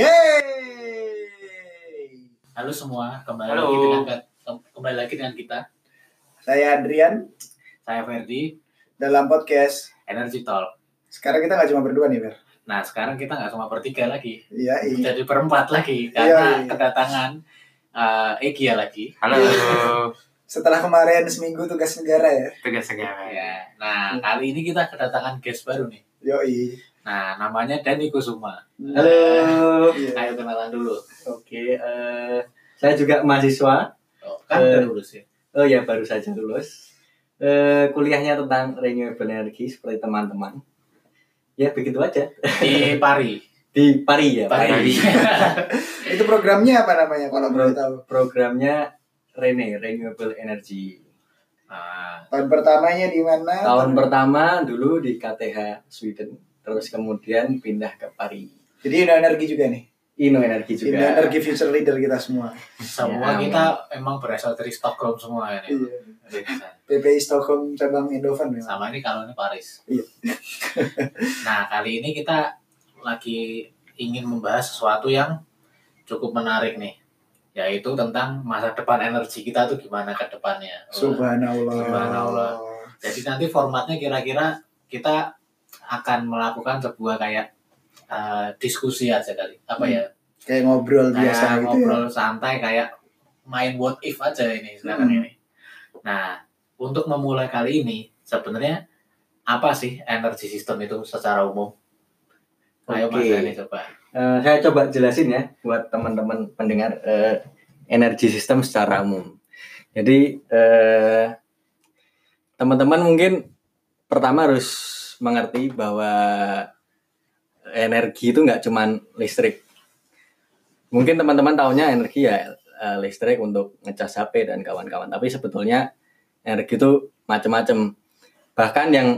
Yeay! Halo semua, kembali Halo. lagi dengan kembali lagi dengan kita. Saya Adrian Saya Ferdi, dalam podcast. Energy Talk. Sekarang kita nggak cuma berdua nih, Ber. Nah, sekarang kita nggak cuma bertiga lagi, Iya, iya. jadi berempat lagi Iya, karena iya. kedatangan uh, Egia lagi. Halo, Setelah kemarin seminggu tugas negara ya. tugas negara. Ya. Nah, kali ini kita kedatangan guest baru nih. Yoi. Nah, namanya Dani Kusuma. Halo. Iya. Ayo kenalan dulu. Oke, eh, saya juga mahasiswa. Oh, kan udah lulus ya. Oh ya, baru saja lulus. Eh, kuliahnya tentang renewable energy seperti teman-teman. Ya, begitu aja. Di Pari. Di Pari ya, Pari. Itu programnya apa namanya kalau boleh tahu? Programnya Rene, Renewable Energy. Nah, Tahun pertamanya di mana? Tahun pertama dulu di KTH Sweden, terus kemudian pindah ke Pari. Jadi Indo Energi juga nih. Inno Energy Indo juga. Energi future leader kita semua. semua Ya, kita emang berasal dari Stockholm semua ini. Iya. PPI Stockholm cabang Indovan memang. Sama ini kalau ini Paris. Iya. nah, kali ini kita lagi ingin membahas sesuatu yang cukup menarik nih. Yaitu tentang masa depan energi kita tuh gimana ke depannya. Subhanallah. Subhanallah. Jadi nanti formatnya kira-kira kita akan melakukan sebuah kayak eh, diskusi aja kali. Apa Hmm. ya? Kayak ngobrol Kayak biasa gitu ya. ngobrol santai kayak main what if aja ini sekarang Hmm. ini. Nah, untuk memulai kali ini sebenarnya apa sih energi sistem itu secara umum? Ayo Mas Oke. Dani coba. Eh, saya coba jelasin ya buat teman-teman pendengar eh, energi sistem secara umum. Jadi eh, teman-teman mungkin pertama harus mengerti bahwa energi itu nggak cuman listrik. Mungkin teman-teman taunya energi ya eh, listrik untuk ngecas HP dan kawan-kawan. Tapi sebetulnya energi itu macam-macam. Bahkan yang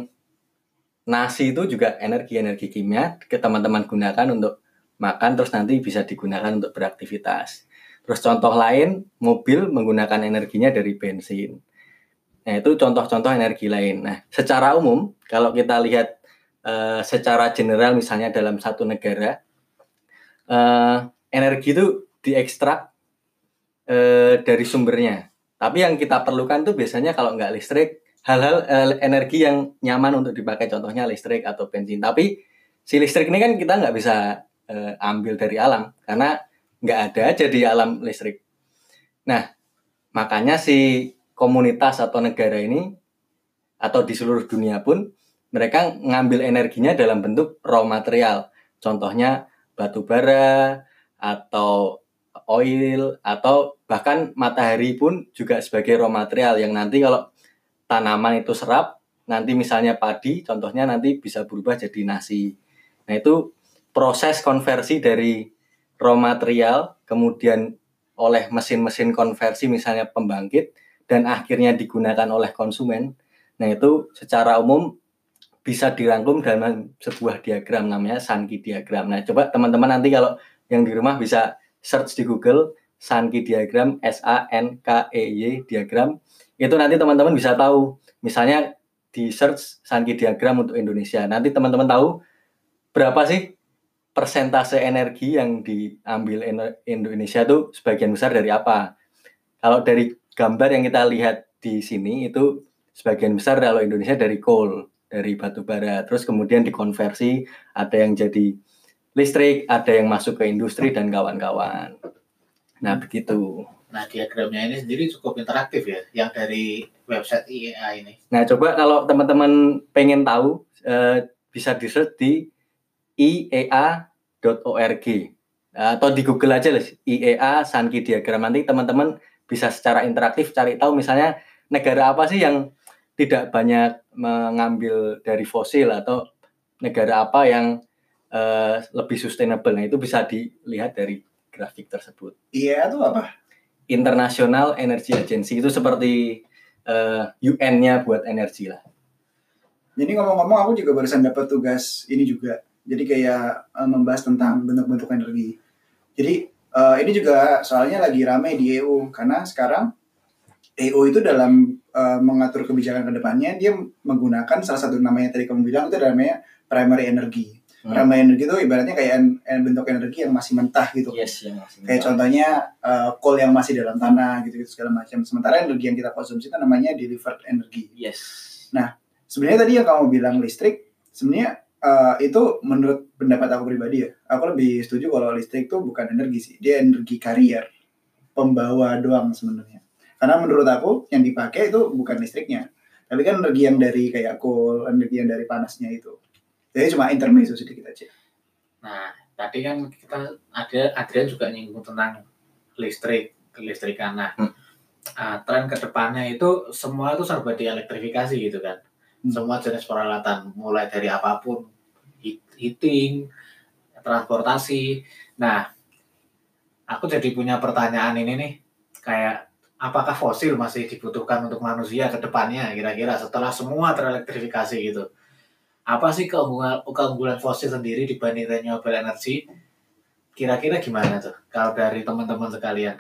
nasi itu juga energi-energi kimia ke teman-teman gunakan untuk makan terus nanti bisa digunakan untuk beraktivitas. Terus contoh lain, mobil menggunakan energinya dari bensin. Nah, itu contoh-contoh energi lain. Nah, secara umum kalau kita lihat eh, secara general misalnya dalam satu negara eh, energi itu diekstrak eh, dari sumbernya. Tapi yang kita perlukan tuh biasanya kalau nggak listrik, hal-hal eh, energi yang nyaman untuk dipakai contohnya listrik atau bensin. Tapi si listrik ini kan kita nggak bisa eh, ambil dari alam karena nggak ada aja di alam listrik. Nah, makanya si komunitas atau negara ini atau di seluruh dunia pun mereka ngambil energinya dalam bentuk raw material. Contohnya batu bara atau oil atau bahkan matahari pun juga sebagai raw material yang nanti kalau tanaman itu serap nanti misalnya padi contohnya nanti bisa berubah jadi nasi. Nah, itu proses konversi dari raw material kemudian oleh mesin-mesin konversi misalnya pembangkit dan akhirnya digunakan oleh konsumen. Nah, itu secara umum bisa dirangkum dalam sebuah diagram namanya Sankey diagram. Nah, coba teman-teman nanti kalau yang di rumah bisa search di Google Sankey diagram S A N K E Y diagram. Itu nanti teman-teman bisa tahu. Misalnya di search Sankey diagram untuk Indonesia. Nanti teman-teman tahu berapa sih persentase energi yang diambil Indo- Indonesia itu sebagian besar dari apa? Kalau dari gambar yang kita lihat di sini itu sebagian besar kalau Indonesia dari coal, dari batu bara, terus kemudian dikonversi, ada yang jadi listrik, ada yang masuk ke industri dan kawan-kawan. Nah begitu. Nah, diagramnya ini sendiri cukup interaktif ya, yang dari website IEA ini. Nah coba kalau teman-teman pengen tahu eh, bisa di search di iea.org atau di Google aja lah IEA Sankey diagram nanti teman-teman bisa secara interaktif cari tahu misalnya negara apa sih yang tidak banyak mengambil dari fosil atau negara apa yang eh, lebih sustainable nah itu bisa dilihat dari grafik tersebut Iya itu apa? International Energy Agency itu seperti eh, UN-nya buat energi lah Jadi ngomong-ngomong aku juga barusan dapat tugas ini juga. Jadi kayak eh, membahas tentang bentuk-bentuk energi. Jadi eh, ini juga soalnya lagi rame di EU karena sekarang EU itu dalam eh, mengatur kebijakan ke depannya dia menggunakan salah satu namanya tadi kamu bilang itu namanya primary energy. Hmm. Ramai energi itu ibaratnya kayak en- en- bentuk energi yang masih mentah gitu. Yes, yang masih Kayak contohnya uh, coal yang masih dalam tanah gitu, gitu segala macam. Sementara energi yang kita konsumsi itu namanya delivered energy. Yes. Sebenarnya tadi yang kamu bilang listrik, sebenarnya uh, itu menurut pendapat aku pribadi ya, aku lebih setuju kalau listrik itu bukan energi sih, dia energi carrier, pembawa doang sebenarnya. Karena menurut aku yang dipakai itu bukan listriknya, tapi kan energi yang dari kayak coal, energi yang dari panasnya itu. Jadi cuma intermezzo sedikit aja. Nah, tadi kan kita ada Adrian juga nyinggung tentang listrik, kelistrikan. Nah, Hmm. ah, tren ke depannya itu semua itu serba dielektrifikasi gitu kan. Hmm. Semua jenis peralatan, mulai dari apa pun, heating, transportasi. Nah, aku jadi punya pertanyaan ini nih, kayak apakah fosil masih dibutuhkan untuk manusia ke depannya kira-kira setelah semua terelektrifikasi gitu? apa sih keunggulan keunggulan fosil sendiri dibanding renewable energy? Kira-kira gimana tuh kalau dari teman-teman sekalian?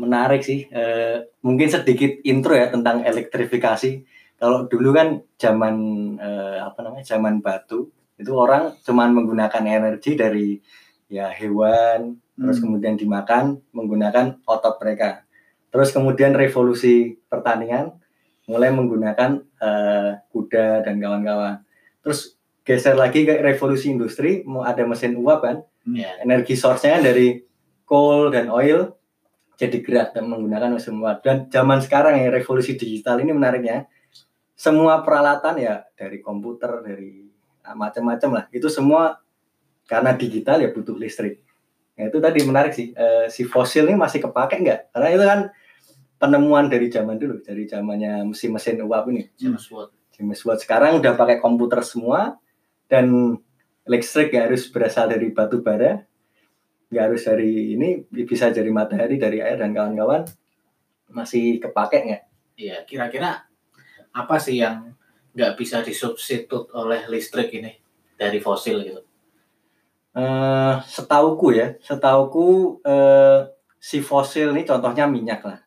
menarik sih. Eh, mungkin sedikit intro ya tentang elektrifikasi. Kalau dulu kan zaman eh, apa namanya zaman batu itu orang cuman menggunakan energi dari ya hewan, terus Hmm. kemudian dimakan menggunakan otot mereka. Terus kemudian revolusi pertanian mulai menggunakan eh, kuda dan kawan-kawan. Terus geser lagi ke revolusi industri, mau ada mesin uap kan, Ya, energi source-nya kan dari coal dan oil jadi gerak dan menggunakan mesin uap. Dan zaman sekarang ya revolusi digital ini menariknya semua peralatan ya dari komputer dari macam-macam lah itu semua karena digital ya butuh listrik. Nah, itu tadi menarik sih Eh, si fosil ini masih kepake nggak? Karena itu kan penemuan dari zaman dulu dari zamannya mesin-mesin uap ini. James Watt. James Watt sekarang udah pakai komputer semua dan listrik nggak harus berasal dari batu bara, nggak harus dari ini bisa dari matahari, dari air dan kawan-kawan masih kepake nggak? Iya, kira-kira apa sih yang nggak bisa disubstitut oleh listrik ini dari fosil gitu? Eh, setauku ya, setauku eh, si fosil ini contohnya minyak lah.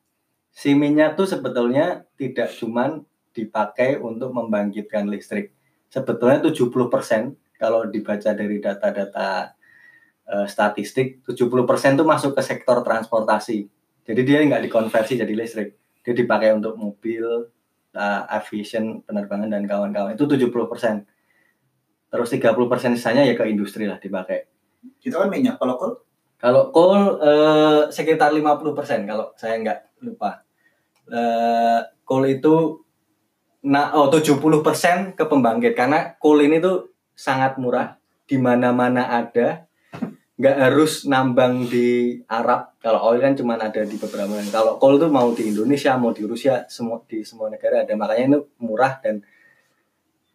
Si minyak tuh sebetulnya tidak cuman dipakai untuk membangkitkan listrik. Sebetulnya 70% kalau dibaca dari data-data eh, statistik, 70% tuh masuk ke sektor transportasi. Jadi dia nggak dikonversi jadi listrik. Dia dipakai untuk mobil, eh, aviation, penerbangan dan kawan-kawan. Itu 70%. Terus 30% sisanya ya ke industri lah dipakai. Itu kan minyak. Kalau coal, Kalau coal eh, sekitar 50% kalau saya nggak lupa. Eh, coal itu nah oh 70% ke pembangkit karena coal ini tuh sangat murah di mana-mana ada nggak harus nambang di Arab. Kalau oil kan cuma ada di beberapa negara. Kalau coal tuh mau di Indonesia mau di Rusia semua di semua negara ada. Makanya itu murah dan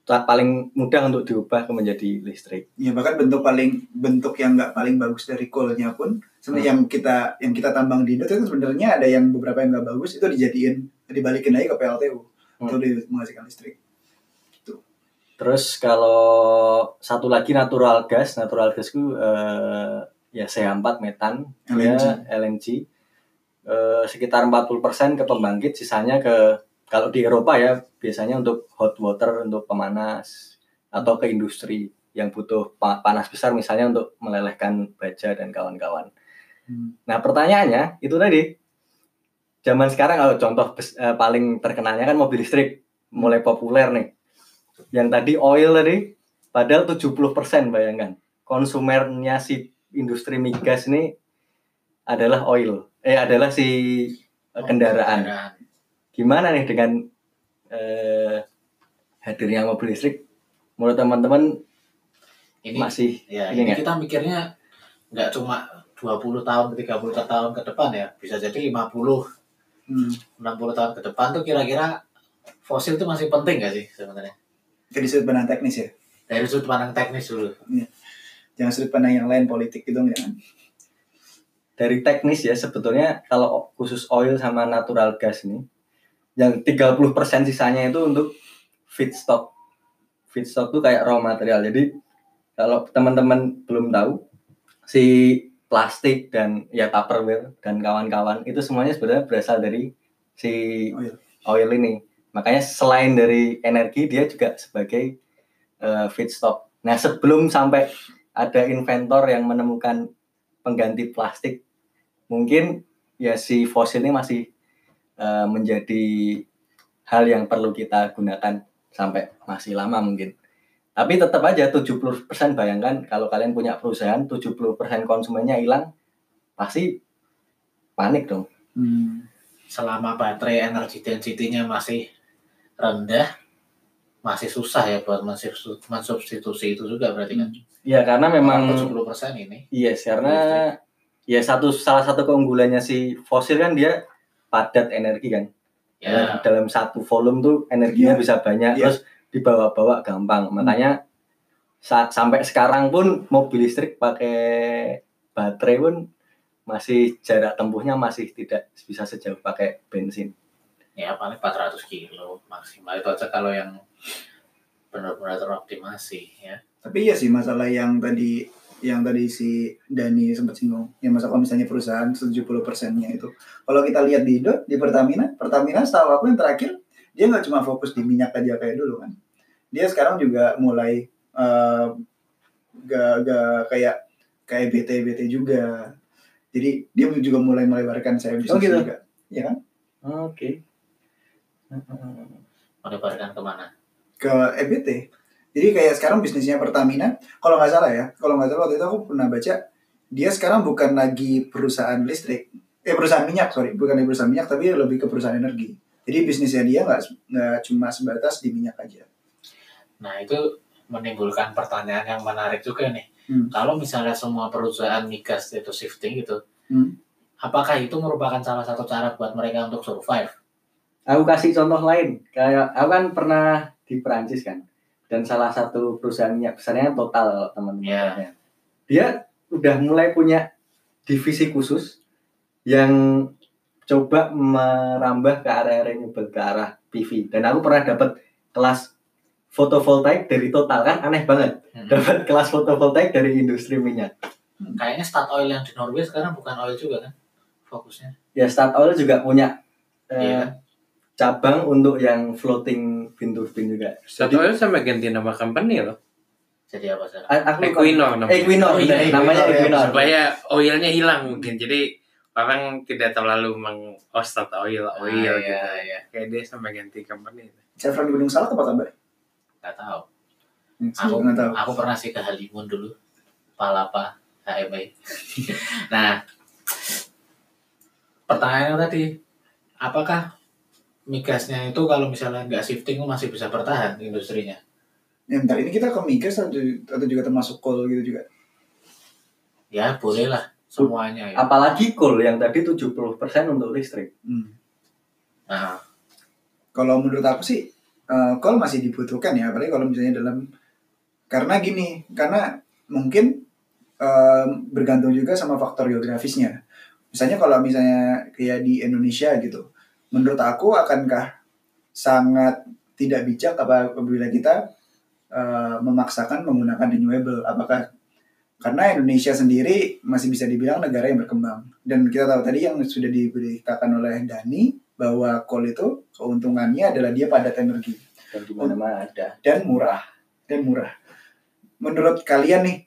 paling mudah untuk diubah ke menjadi listrik. Ya bahkan bentuk paling bentuk yang nggak paling bagus dari coalnya pun sebenarnya yang kita yang kita tambang di Indo itu kan sebenarnya ada yang beberapa yang nggak bagus itu dijadiin dibalikin lagi ke PLTU Hmm. untuk menghasilkan listrik. Terus kalau satu lagi natural gas, natural gas itu eh, ya CH4 metan, LNG. ya LNG. Eh, sekitar 40% ke pembangkit, sisanya ke kalau di Eropa ya biasanya untuk hot water untuk pemanas atau ke industri yang butuh pa- panas besar misalnya untuk melelehkan baja dan kawan-kawan. Hmm. Nah, pertanyaannya itu tadi zaman sekarang kalau contoh eh, paling terkenalnya kan mobil listrik mulai populer nih yang tadi oil tadi padahal 70% bayangkan. Konsumernya si industri migas ini adalah oil. Eh adalah si eh, kendaraan. Gimana nih dengan eh, hadirnya mobil listrik? Menurut teman-teman Ini masih ya, ini ini kita mikirnya nggak cuma 20 tahun ke 30 tahun ke depan ya, bisa jadi 50 Hmm. 60 tahun ke depan tuh kira-kira fosil itu masih penting gak sih sebenarnya? Jadi sudut pandang teknis ya. Dari sudut pandang teknis dulu. Jangan sudut pandang yang lain politik gitu jangan. dari teknis ya sebetulnya kalau khusus oil sama natural gas ini yang 30% sisanya itu untuk feedstock. Feedstock itu kayak raw material. Jadi kalau teman-teman belum tahu si plastik dan ya tupperware dan kawan-kawan itu semuanya sebenarnya berasal dari si Oil. oil ini. Makanya selain dari energi dia juga sebagai eh, feedstock. Nah, sebelum sampai ada inventor yang menemukan pengganti plastik, mungkin ya si fosil ini masih eh, menjadi hal yang perlu kita gunakan sampai masih lama mungkin. Tapi tetap aja 70% bayangkan kalau kalian punya perusahaan 70% konsumennya hilang pasti panik dong. Hmm. selama baterai energi density-nya masih rendah masih susah ya buat mensubstitu- mensubstitusi itu juga berarti kan? Ya karena memang 70% ini? Yes karena ya satu salah satu keunggulannya si fosil kan dia padat energi kan. ya. Dalam satu volume tuh energinya Iya. bisa banyak Iya. terus dibawa-bawa gampang. Makanya saat sampai sekarang pun mobil listrik pakai baterai pun masih jarak tempuhnya masih tidak bisa sejauh pakai bensin ya paling 400 kilo maksimal itu aja kalau yang benar-benar teroptimasi ya Tapi iya sih masalah yang tadi yang tadi si Dani sempat singgung, yang masalah kalau misalnya perusahaan 70 persennya itu. Kalau kita lihat di Indo, di Pertamina, Pertamina setahu aku yang terakhir, dia nggak cuma fokus di minyak aja kayak dulu kan. Dia sekarang juga mulai eh, gak, gak kayak kayak BT BT juga. Jadi dia juga mulai melebarkan saya bisnis Oh, gitu? juga. Ya kan? oke melebarkan ke mana ke EBT. Jadi kayak sekarang bisnisnya Pertamina, kalau nggak salah ya, kalau nggak salah waktu itu aku pernah baca, dia sekarang bukan lagi perusahaan listrik, eh perusahaan minyak sorry, bukan lagi perusahaan minyak tapi lebih ke perusahaan energi. Jadi bisnisnya dia nggak nggak cuma sebatas di minyak aja. nah itu menimbulkan pertanyaan yang menarik juga nih Hmm. kalau misalnya semua perusahaan migas itu shifting gitu Hmm. apakah itu merupakan salah satu cara buat mereka untuk survive aku kasih contoh lain. Kayak aku kan pernah di Perancis kan. Dan salah satu perusahaan minyak besarnya total teman-teman. Ya. dia udah mulai punya divisi khusus yang coba merambah ke area renewable ke arah PV dan aku pernah dapat kelas fotovoltaik dari total kan? Aneh banget. Hmm. dapat kelas fotovoltaik dari industri minyak. Kayaknya Statoil yang di Norway sekarang bukan oil juga kan? Fokusnya. Ya Statoil juga punya eh, Iya. Cabang untuk yang floating wind turbine juga Satu itu sampai ganti nama company loh. jadi apa sekarang A- aku. Equinor namanya. Equinor, Oh, iya, namanya Equinor, ya. Equinor. Supaya oilnya hilang mungkin. Jadi orang tidak terlalu meng oh start oil Ah, oil iya, gitu. iya. Kayak dia sampai ganti company. Chevron Gunung Salak apa kabar? nggak tahu Hmm, aku nggak tahu. aku pernah sih ke Halimun dulu Palapa HMI nah pertanyaannya tadi apakah migasnya itu kalau misalnya nggak shifting masih bisa bertahan industrinya Ya, bentar ini kita ke migas atau, atau juga termasuk coal gitu juga? ya boleh lah semuanya ya. apalagi coal yang tadi 70% untuk listrik Hmm. nah Kalau menurut aku sih eh, call masih dibutuhkan ya, apalagi kalau misalnya dalam karena gini, karena mungkin eh, bergantung juga sama faktor geografisnya. Misalnya kalau misalnya kayak di Indonesia gitu, menurut aku akankah sangat tidak bijak apa apabila kita eh, memaksakan menggunakan renewable? Apakah karena Indonesia sendiri masih bisa dibilang negara yang berkembang dan kita tahu tadi yang sudah diberitakan oleh Dani bahwa coal itu keuntungannya adalah dia padat energi dan di mana-mana ada dan murah dan murah. Menurut kalian nih,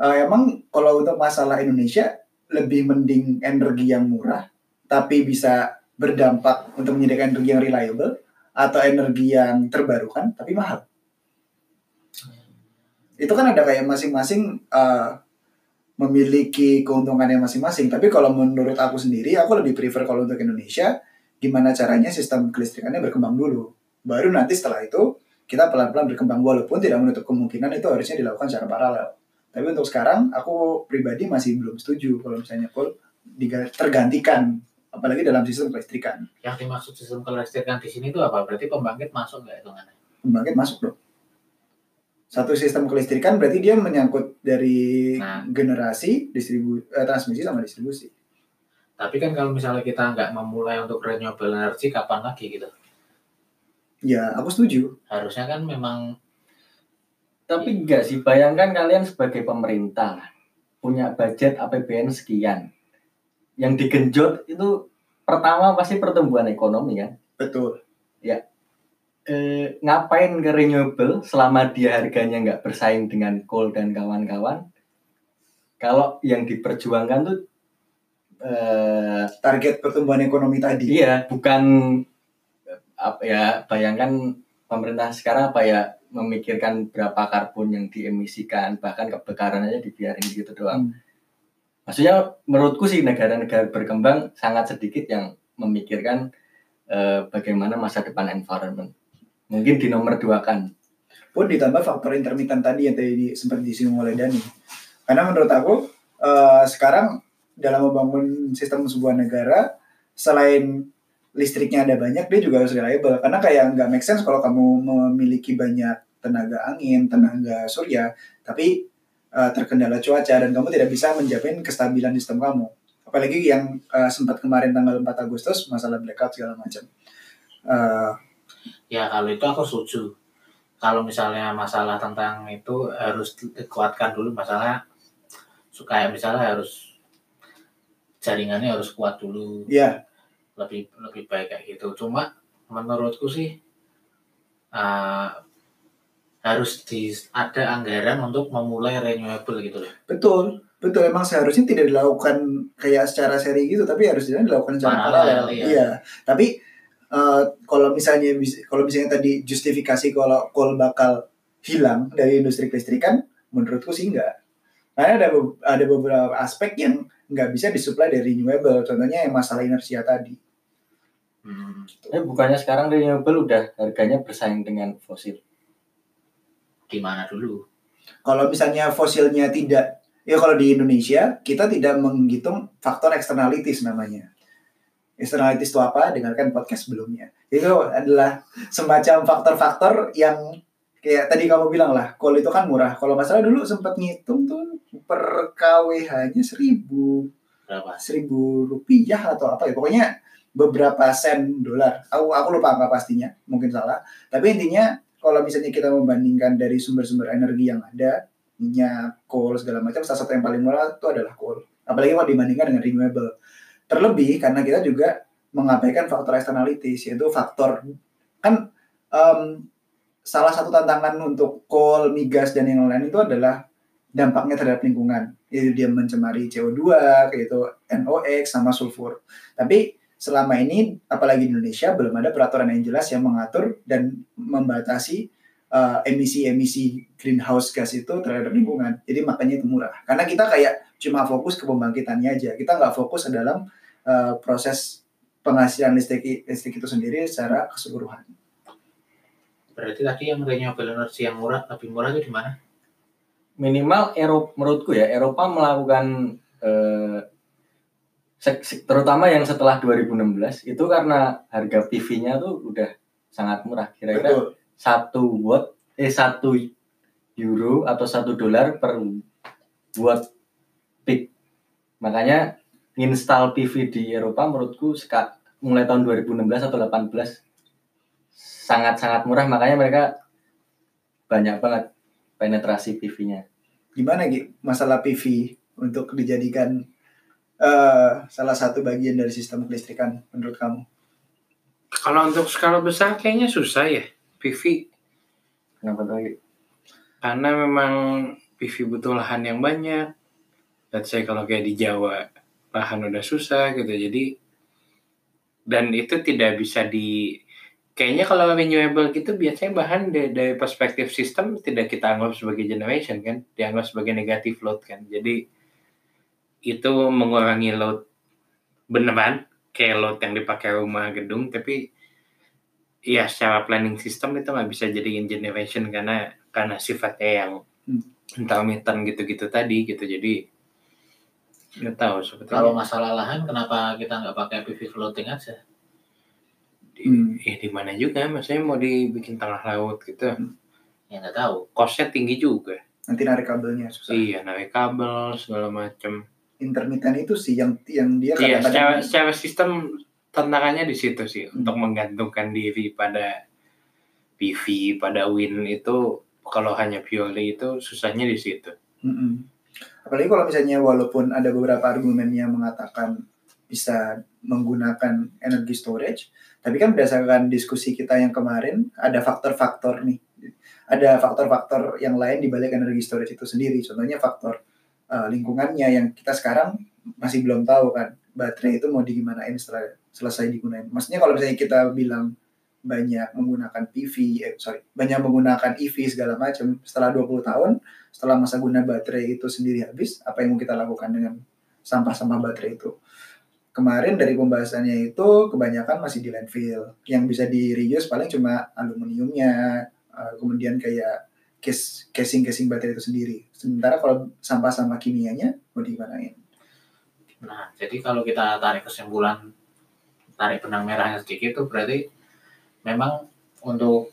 eh, emang kalau untuk masalah Indonesia lebih mending energi yang murah tapi bisa berdampak untuk menyediakan energi yang reliable atau energi yang terbarukan tapi mahal? Itu kan ada kayak masing-masing eh, memiliki keuntungannya masing-masing. Tapi kalau menurut aku sendiri, aku lebih prefer kalau untuk Indonesia gimana caranya sistem kelistrikannya berkembang dulu. Baru nanti setelah itu kita pelan-pelan berkembang walaupun tidak menutup kemungkinan itu harusnya dilakukan secara paralel. Tapi untuk sekarang aku pribadi masih belum setuju kalau misalnya coal tergantikan apalagi dalam sistem kelistrikan. yang dimaksud sistem kelistrikan di sini itu apa berarti pembangkit masuk nggak hitungannya Pembangkit masuk dong. Satu sistem kelistrikan berarti dia menyangkut dari Nah. generasi, distribu eh, transmisi sama distribusi. tapi kan kalau misalnya kita nggak memulai untuk renewable energy kapan lagi gitu Ya, aku setuju. harusnya kan memang tapi enggak sih bayangkan kalian sebagai pemerintah punya budget APBN sekian yang digenjot itu pertama pasti pertumbuhan ekonomi kan Betul. eh, ngapain ke renewable selama dia harganya nggak bersaing dengan coal dan kawan-kawan kalau yang diperjuangkan tuh eh Target pertumbuhan ekonomi tadi. iya bukan apa ya bayangkan pemerintah sekarang apa ya memikirkan berapa karbon yang diemisikan bahkan kebakaran aja dibiarin gitu doang. Hmm. Maksudnya menurutku sih negara-negara berkembang sangat sedikit yang memikirkan eh, bagaimana masa depan environment. Mungkin di nomor dua kan. pun ditambah faktor intermittent tadi yang tadi di- sempat disinggung oleh Dani. Karena menurut aku eh, sekarang dalam membangun sistem sebuah negara selain listriknya ada banyak dia juga harus reliable karena kayak nggak make sense kalau kamu memiliki banyak tenaga angin, tenaga surya tapi eh, terkendala cuaca dan kamu tidak bisa menjamin kestabilan sistem kamu. Apalagi yang eh, sempat kemarin tanggal 4 Agustus masalah blackout segala macam. Eh, Ya kalau itu aku setuju. Kalau misalnya masalah tentang itu harus dikuatkan dulu masalah suka misalnya harus jaringannya harus kuat dulu ya, lebih lebih baik kayak gitu. Cuma menurutku sih eh, harus di ada anggaran untuk memulai renewable gitu loh. Betul, betul. Emang seharusnya tidak dilakukan kayak secara seri gitu, tapi harusnya dilakukan secara Paralel, paralel. iya. Iya. Tapi eh, kalau misalnya kalau misalnya tadi justifikasi kalau coal bakal hilang dari industri kelistrikan, menurutku sih enggak. Karena ada ada beberapa aspek yang nggak bisa disuplai dari renewable. Contohnya yang masalah inersia tadi. Hmm. Eh bukannya sekarang renewable udah harganya bersaing dengan fosil. Gimana dulu? Kalau misalnya fosilnya tidak, ya kalau di Indonesia kita tidak menghitung faktor externalities namanya. Externalities itu apa? Dengarkan podcast sebelumnya. Itu adalah semacam faktor-faktor yang kayak tadi kamu bilang lah, coal itu kan murah. Kalau nggak salah dulu sempat ngitung tuh per KWH-nya seribu Berapa? seribu rupiah atau apa ya pokoknya beberapa sen dolar aku aku lupa angka pastinya mungkin salah tapi intinya kalau misalnya kita membandingkan dari sumber-sumber energi yang ada minyak coal segala macam salah satu yang paling murah itu adalah coal. Apalagi kalau dibandingkan dengan renewable. Terlebih karena kita juga mengabaikan faktor externalities yaitu faktor kan em, salah satu tantangan untuk coal migas dan yang lain itu adalah dampaknya terhadap lingkungan. Yaitu dia mencemari CO2 kayak itu NOx sama sulfur. Tapi selama ini apalagi di Indonesia belum ada peraturan yang jelas yang mengatur dan membatasi eh, emisi-emisi greenhouse gas itu terhadap lingkungan. Jadi makanya itu murah. Karena kita kayak cuma fokus ke pembangkitannya aja. Kita nggak fokus ke dalam eh, proses penghasilan listrik listrik itu sendiri secara keseluruhan. Berarti tadi yang renewable energy yang murah lebih murah itu di mana? Minimal Eropa menurutku ya Eropa melakukan eh, terutama yang setelah 2016 itu karena harga PV-nya tuh udah sangat murah. Kira-kira satu watt eh satu euro atau satu dolar per watt peak. Makanya install PV di Eropa menurutku seka- mulai tahun 2016 atau 18 sangat-sangat murah. Makanya mereka banyak banget penetrasi PV-nya gimana Gi? Masalah PV untuk dijadikan eh, salah satu bagian dari sistem kelistrikan menurut kamu Kalau untuk skala besar kayaknya susah ya PV kenapa tuh Gi? karena memang PV butuh lahan yang banyak. Let's say kalau kayak di Jawa lahan udah susah gitu jadi dan itu tidak bisa di kayaknya kalau renewable gitu biasanya bahan dari, dari perspektif sistem tidak kita anggap sebagai generation kan dianggap sebagai negatif load kan jadi itu mengurangi load beneran kayak load yang dipakai rumah gedung tapi ya secara planning system itu nggak bisa jadiin generation karena karena sifatnya yang Hmm. intermittent gitu-gitu tadi gitu jadi nggak tahu sebetulnya Kalau masalah lahan, kenapa kita nggak pakai PV floating aja? di, Hmm. ya di mana juga maksudnya mau dibikin tengah laut gitu Ya nggak tahu. costnya tinggi juga nanti narik kabelnya susah iya narik kabel segala macam intermittent itu sih yang yang dia iya secara secara sistem tantangannya di situ sih Hmm. untuk menggantungkan diri pada PV pada wind itu kalau hanya purely itu susahnya di situ Mm-mm. apalagi kalau misalnya walaupun ada beberapa argumen yang mengatakan bisa menggunakan energi storage tapi kan berdasarkan diskusi kita yang kemarin ada faktor-faktor nih ada faktor-faktor yang lain di balik energi storage itu sendiri contohnya faktor eh, lingkungannya yang kita sekarang masih belum tahu kan baterai itu mau digimanain setelah selesai digunain. Maksudnya kalau misalnya kita bilang banyak menggunakan PV, eh, sorry, banyak menggunakan EV segala macam setelah 20 tahun, setelah masa guna baterai itu sendiri habis, apa yang mau kita lakukan dengan sampah-sampah baterai itu? Kemarin dari pembahasannya itu kebanyakan masih di landfill. Yang bisa di reuse paling cuma aluminiumnya, eh, kemudian kayak casing-casing baterai itu sendiri. Sementara kalau sampah-sampah kimianya mau digimanain? Nah, jadi kalau kita tarik kesimpulan, tarik benang merahnya sedikit itu berarti memang untuk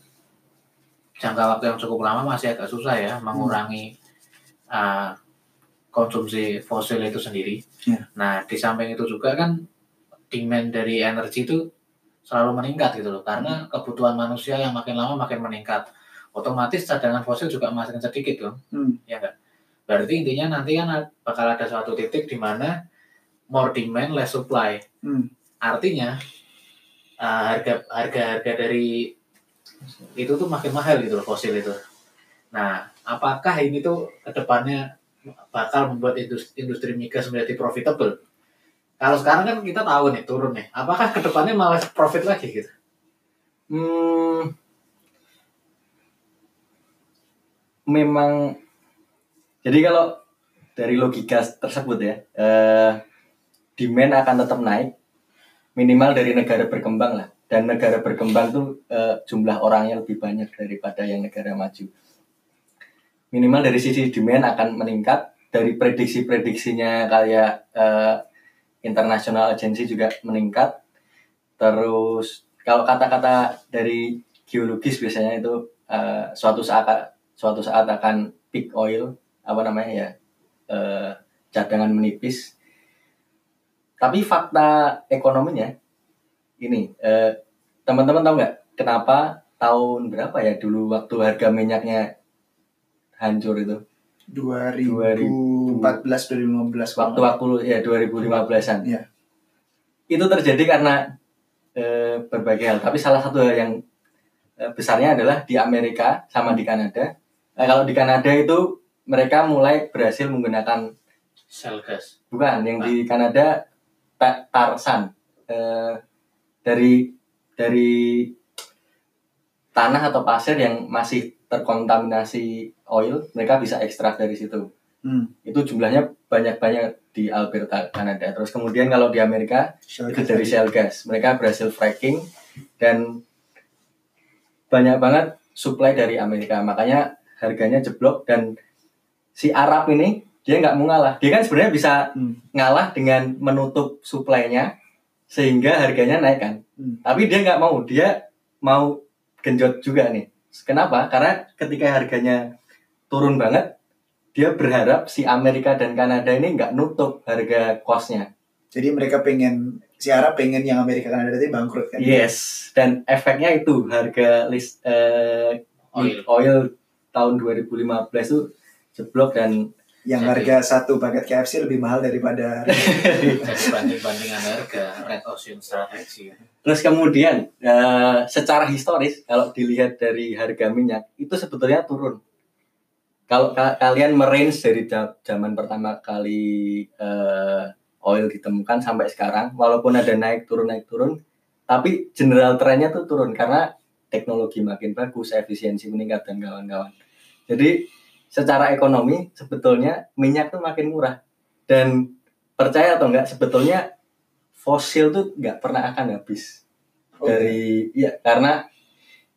jangka waktu yang cukup lama masih agak susah ya mengurangi uh, konsumsi fosil itu sendiri. Ya. Nah, di samping itu juga kan demand dari energi itu selalu meningkat gitu loh, karena kebutuhan manusia yang makin lama makin meningkat. Otomatis cadangan fosil juga makin sedikit tuh, Hmm. ya enggak? Berarti intinya nanti kan bakal ada suatu titik di mana more demand less supply. Hmm. Artinya uh, harga harga harga dari itu tuh makin mahal gitu loh fosil itu. Nah, apakah ini tuh ke depannya bakal membuat industri, industri migas menjadi profitable? Kalau sekarang kan kita tahu nih turun nih. Apakah ke depannya malah profit lagi gitu? Hmm, memang jadi kalau dari logika tersebut ya eh, demand akan tetap naik minimal dari negara berkembang lah. Dan negara berkembang tuh eh, jumlah orangnya lebih banyak daripada yang negara maju. Minimal dari sisi demand akan meningkat dari prediksi-prediksinya kayak eh, international agency juga meningkat. Terus kalau kata-kata dari geologis biasanya itu eh, suatu saat suatu saat akan peak oil apa namanya ya eh, cadangan menipis. Tapi fakta ekonominya ini eh, teman-teman tahu nggak kenapa tahun berapa ya dulu waktu harga minyaknya hancur itu? 2014 2015 waktu-waktu ya 2015-an Iya. itu terjadi karena eh, berbagai hal. Tapi salah satu hal yang eh, besarnya adalah di Amerika sama di Kanada Nah, kalau di Kanada itu mereka mulai berhasil menggunakan Shell gas. bukan yang di Kanada ta- tarsan. Eh, dari dari tanah atau pasir yang masih terkontaminasi oil mereka bisa ekstrak dari situ. Hmm. itu jumlahnya banyak-banyak di Alberta Kanada. Terus kemudian kalau di Amerika Shell itu gas dari shale gas. Mereka berhasil fracking dan banyak banget supply dari Amerika. Makanya harganya jeblok dan si Arab ini dia nggak mau ngalah dia kan sebenarnya bisa Hmm. ngalah dengan menutup suplainya sehingga harganya naik kan Hmm. tapi dia nggak mau dia mau genjot juga nih kenapa karena ketika harganya turun banget dia berharap si Amerika dan Kanada ini nggak nutup harga costnya Jadi mereka pengen si Arab pengen yang Amerika Kanada tadi bangkrut kan? Yes, dan efeknya itu harga list eh, Oil. oil tahun 2015 itu jeblok dan Yang Jadi- harga satu paket KFC lebih mahal daripada banding bandingan harga Red Ocean Strategy. terus kemudian eh, secara historis kalau dilihat dari harga minyak itu sebetulnya turun. Kalau ka- kalian merange dari zaman pertama kali eh, oil ditemukan sampai sekarang, walaupun ada naik turun naik turun, tapi general trennya tuh turun karena teknologi makin bagus, efisiensi meningkat dan kawan-kawan. Jadi secara ekonomi sebetulnya minyak tuh makin murah. Dan percaya atau enggak sebetulnya fosil tuh nggak pernah akan habis. Oh, dari ya karena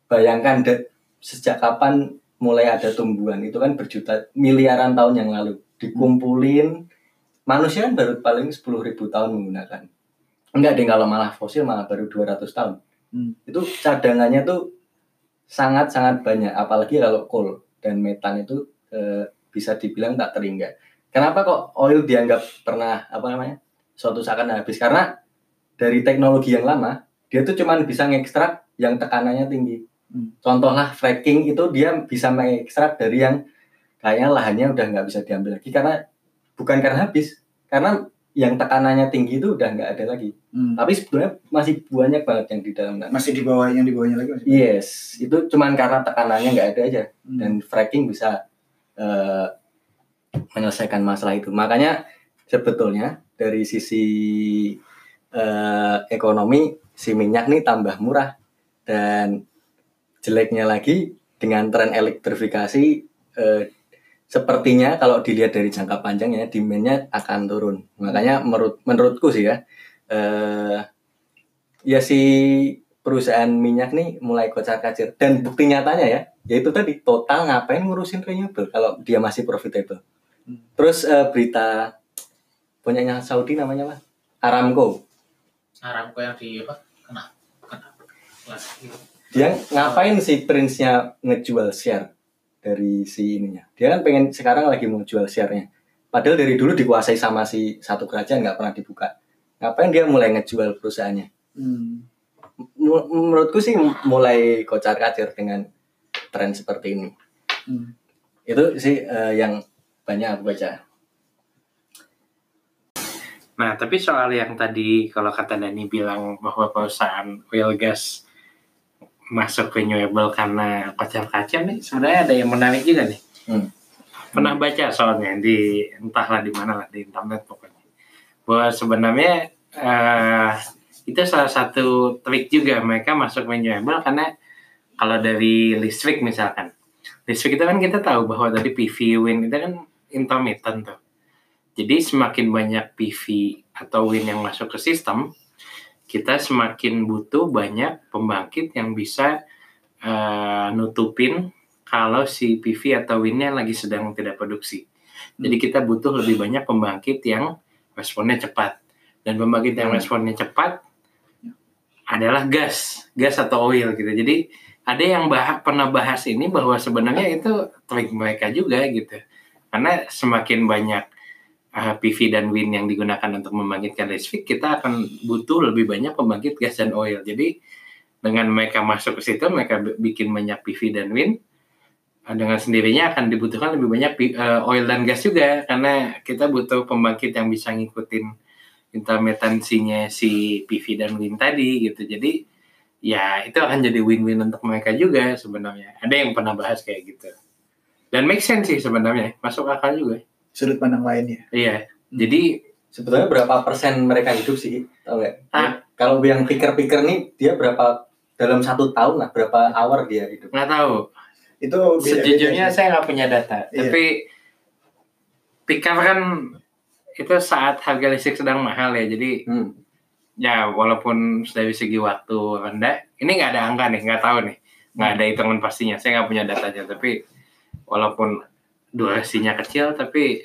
bayangkan de- sejak kapan mulai ada tumbuhan itu kan berjuta miliaran tahun yang lalu. Dikumpulin manusia kan baru paling 10.000 tahun menggunakan. Enggak deh kalau malah fosil malah baru 200 tahun. Hmm. itu cadangannya tuh sangat sangat banyak apalagi kalau coal dan metan itu eh, bisa dibilang tak terhingga kenapa kok oil dianggap pernah apa namanya suatu saat akan habis karena dari teknologi yang lama dia tuh cuman bisa ngekstrak yang tekanannya tinggi. Hmm. Contoh lah fracking itu dia bisa mengekstrak dari yang kayaknya lahannya udah nggak bisa diambil lagi karena bukan karena habis, karena yang tekanannya tinggi itu udah nggak ada lagi. Hmm. Tapi sebetulnya masih banyak banget yang di dalam tanah. masih di bawah yang di bawahnya lagi masih. Yes, itu cuman karena tekanannya nggak ada aja Hmm. dan fracking bisa eh, menyelesaikan masalah itu. Makanya sebetulnya dari sisi eh, ekonomi si minyak nih tambah murah dan jeleknya lagi dengan tren elektrifikasi eh, sepertinya kalau dilihat dari jangka panjang ya demandnya akan turun. Makanya menurut menurutku sih ya eh, ya si perusahaan minyak nih mulai kocar kacir dan bukti nyatanya ya yaitu tadi total ngapain ngurusin renewable kalau dia masih profitable. Hmm. Terus eh, berita punyanya Saudi namanya apa? Aramco. Aramco yang di apa? Kena. Kena. Gitu. Dia ngapain sih prince-nya ngejual share dari si ininya? Dia kan pengen sekarang lagi mau jual share-nya. Padahal dari dulu dikuasai sama si satu kerajaan nggak pernah dibuka. Ngapain dia mulai ngejual perusahaannya? Hmm. Menurutku sih mulai kocar kacir dengan tren seperti ini. Hmm. Itu sih eh, yang banyak aku baca. Nah, tapi soal yang tadi kalau kata Dani bilang bahwa perusahaan oil gas masuk renewable karena kocar kacir nih, sebenarnya ada yang menarik juga nih. Hmm. Pernah baca soalnya di entahlah di mana lah di internet pokoknya. Bahwa sebenarnya eh, itu salah satu trik juga mereka masuk renewable karena kalau dari listrik misalkan, listrik itu kan kita tahu bahwa tadi PV wind itu kan intermittent tuh. Jadi semakin banyak PV atau wind yang masuk ke sistem, kita semakin butuh banyak pembangkit yang bisa eh, nutupin kalau si PV atau windnya lagi sedang tidak produksi. Jadi kita butuh lebih banyak pembangkit yang responnya cepat. Dan pembangkit yang Hmm. responnya cepat adalah gas, gas atau oil gitu. Jadi ada yang bah pernah bahas ini bahwa sebenarnya itu trik mereka juga gitu. Karena semakin banyak uh, PV dan wind yang digunakan untuk membangkitkan listrik, kita akan butuh lebih banyak pembangkit gas dan oil. Jadi dengan mereka masuk ke situ, mereka bi- bikin banyak PV dan wind, uh, dengan sendirinya akan dibutuhkan lebih banyak uh, oil dan gas juga karena kita butuh pembangkit yang bisa ngikutin intermittensinya si PV dan wind tadi gitu. Jadi ya itu akan jadi win-win untuk mereka juga sebenarnya. Ada yang pernah bahas kayak gitu. Dan make sense sih sebenarnya, masuk akal juga. Sudut pandang lainnya. Iya. Jadi Sebetulnya berapa persen mereka hidup sih? Tahu nggak? Ah. Kalau yang pikir-pikir nih dia berapa dalam satu tahun lah berapa hour dia hidup? nggak tahu. Itu beda-beda Sejujurnya sih. saya nggak punya data. Iya. Tapi pikir kan itu saat harga listrik sedang mahal ya. Jadi Hmm. ya walaupun dari segi waktu rendah, ini nggak ada angka nih, nggak tahu nih, nggak ada hitungan pastinya. Saya nggak punya datanya. Tapi walaupun durasinya kecil, tapi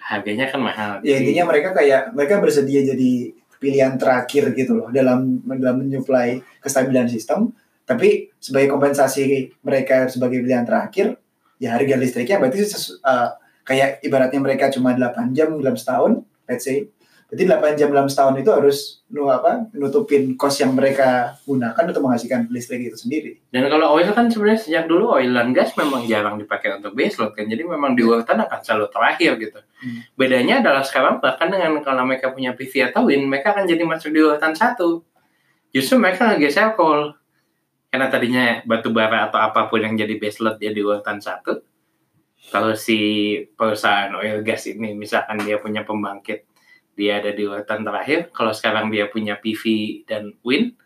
harganya kan mahal. Ya intinya mereka kayak mereka bersedia jadi pilihan terakhir gitu loh dalam dalam menyuplai kestabilan sistem. Tapi sebagai kompensasi mereka sebagai pilihan terakhir, ya harga listriknya berarti sesu- uh, kayak ibaratnya mereka cuma 8 jam dalam setahun, let's say. Berarti 8 jam dalam setahun itu harus nu apa nutupin kos yang mereka gunakan untuk menghasilkan listrik itu sendiri. Dan kalau oil kan sebenarnya sejak dulu oil dan gas memang jarang dipakai untuk baseload kan. Jadi memang di urutan akan selalu terakhir gitu. Hmm. Bedanya adalah sekarang bahkan dengan kalau mereka punya PV atau wind, mereka akan jadi masuk di urutan satu. Justru mereka ngegeser coal. Karena tadinya batu bara atau apa pun yang jadi baseload dia di urutan satu. Kalau si perusahaan oil gas ini misalkan dia punya pembangkit dia ada di urutan terakhir. Kalau sekarang dia punya PV dan wind,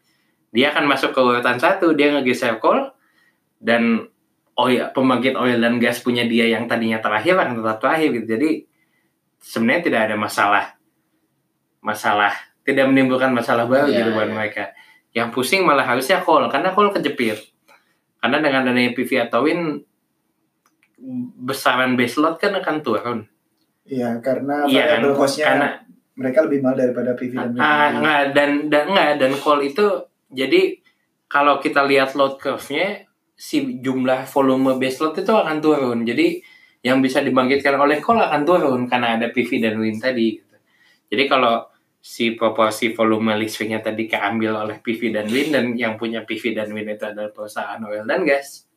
dia akan masuk ke urutan satu dia ngegeser coal dan oil pembangkit oil dan gas punya dia yang tadinya terakhir akan tetap terakhir gitu jadi sebenarnya tidak ada masalah masalah tidak menimbulkan masalah baru Iya, gitu buat iya. mereka yang pusing malah harusnya coal karena coal kejepit karena dengan adanya PV atau wind besaran baseload kan akan turun Iya, karena Iya kan? cost-nya karena mereka lebih mahal daripada PV dan wind. Ah, enggak dan dan enggak dan call itu jadi kalau kita lihat load curve-nya si jumlah volume base load itu akan turun. Jadi yang bisa dibangkitkan oleh call akan turun karena ada PV dan wind tadi gitu. Jadi kalau si proporsi volume listriknya tadi keambil oleh PV dan wind dan yang punya PV dan wind itu adalah perusahaan oil dan gas.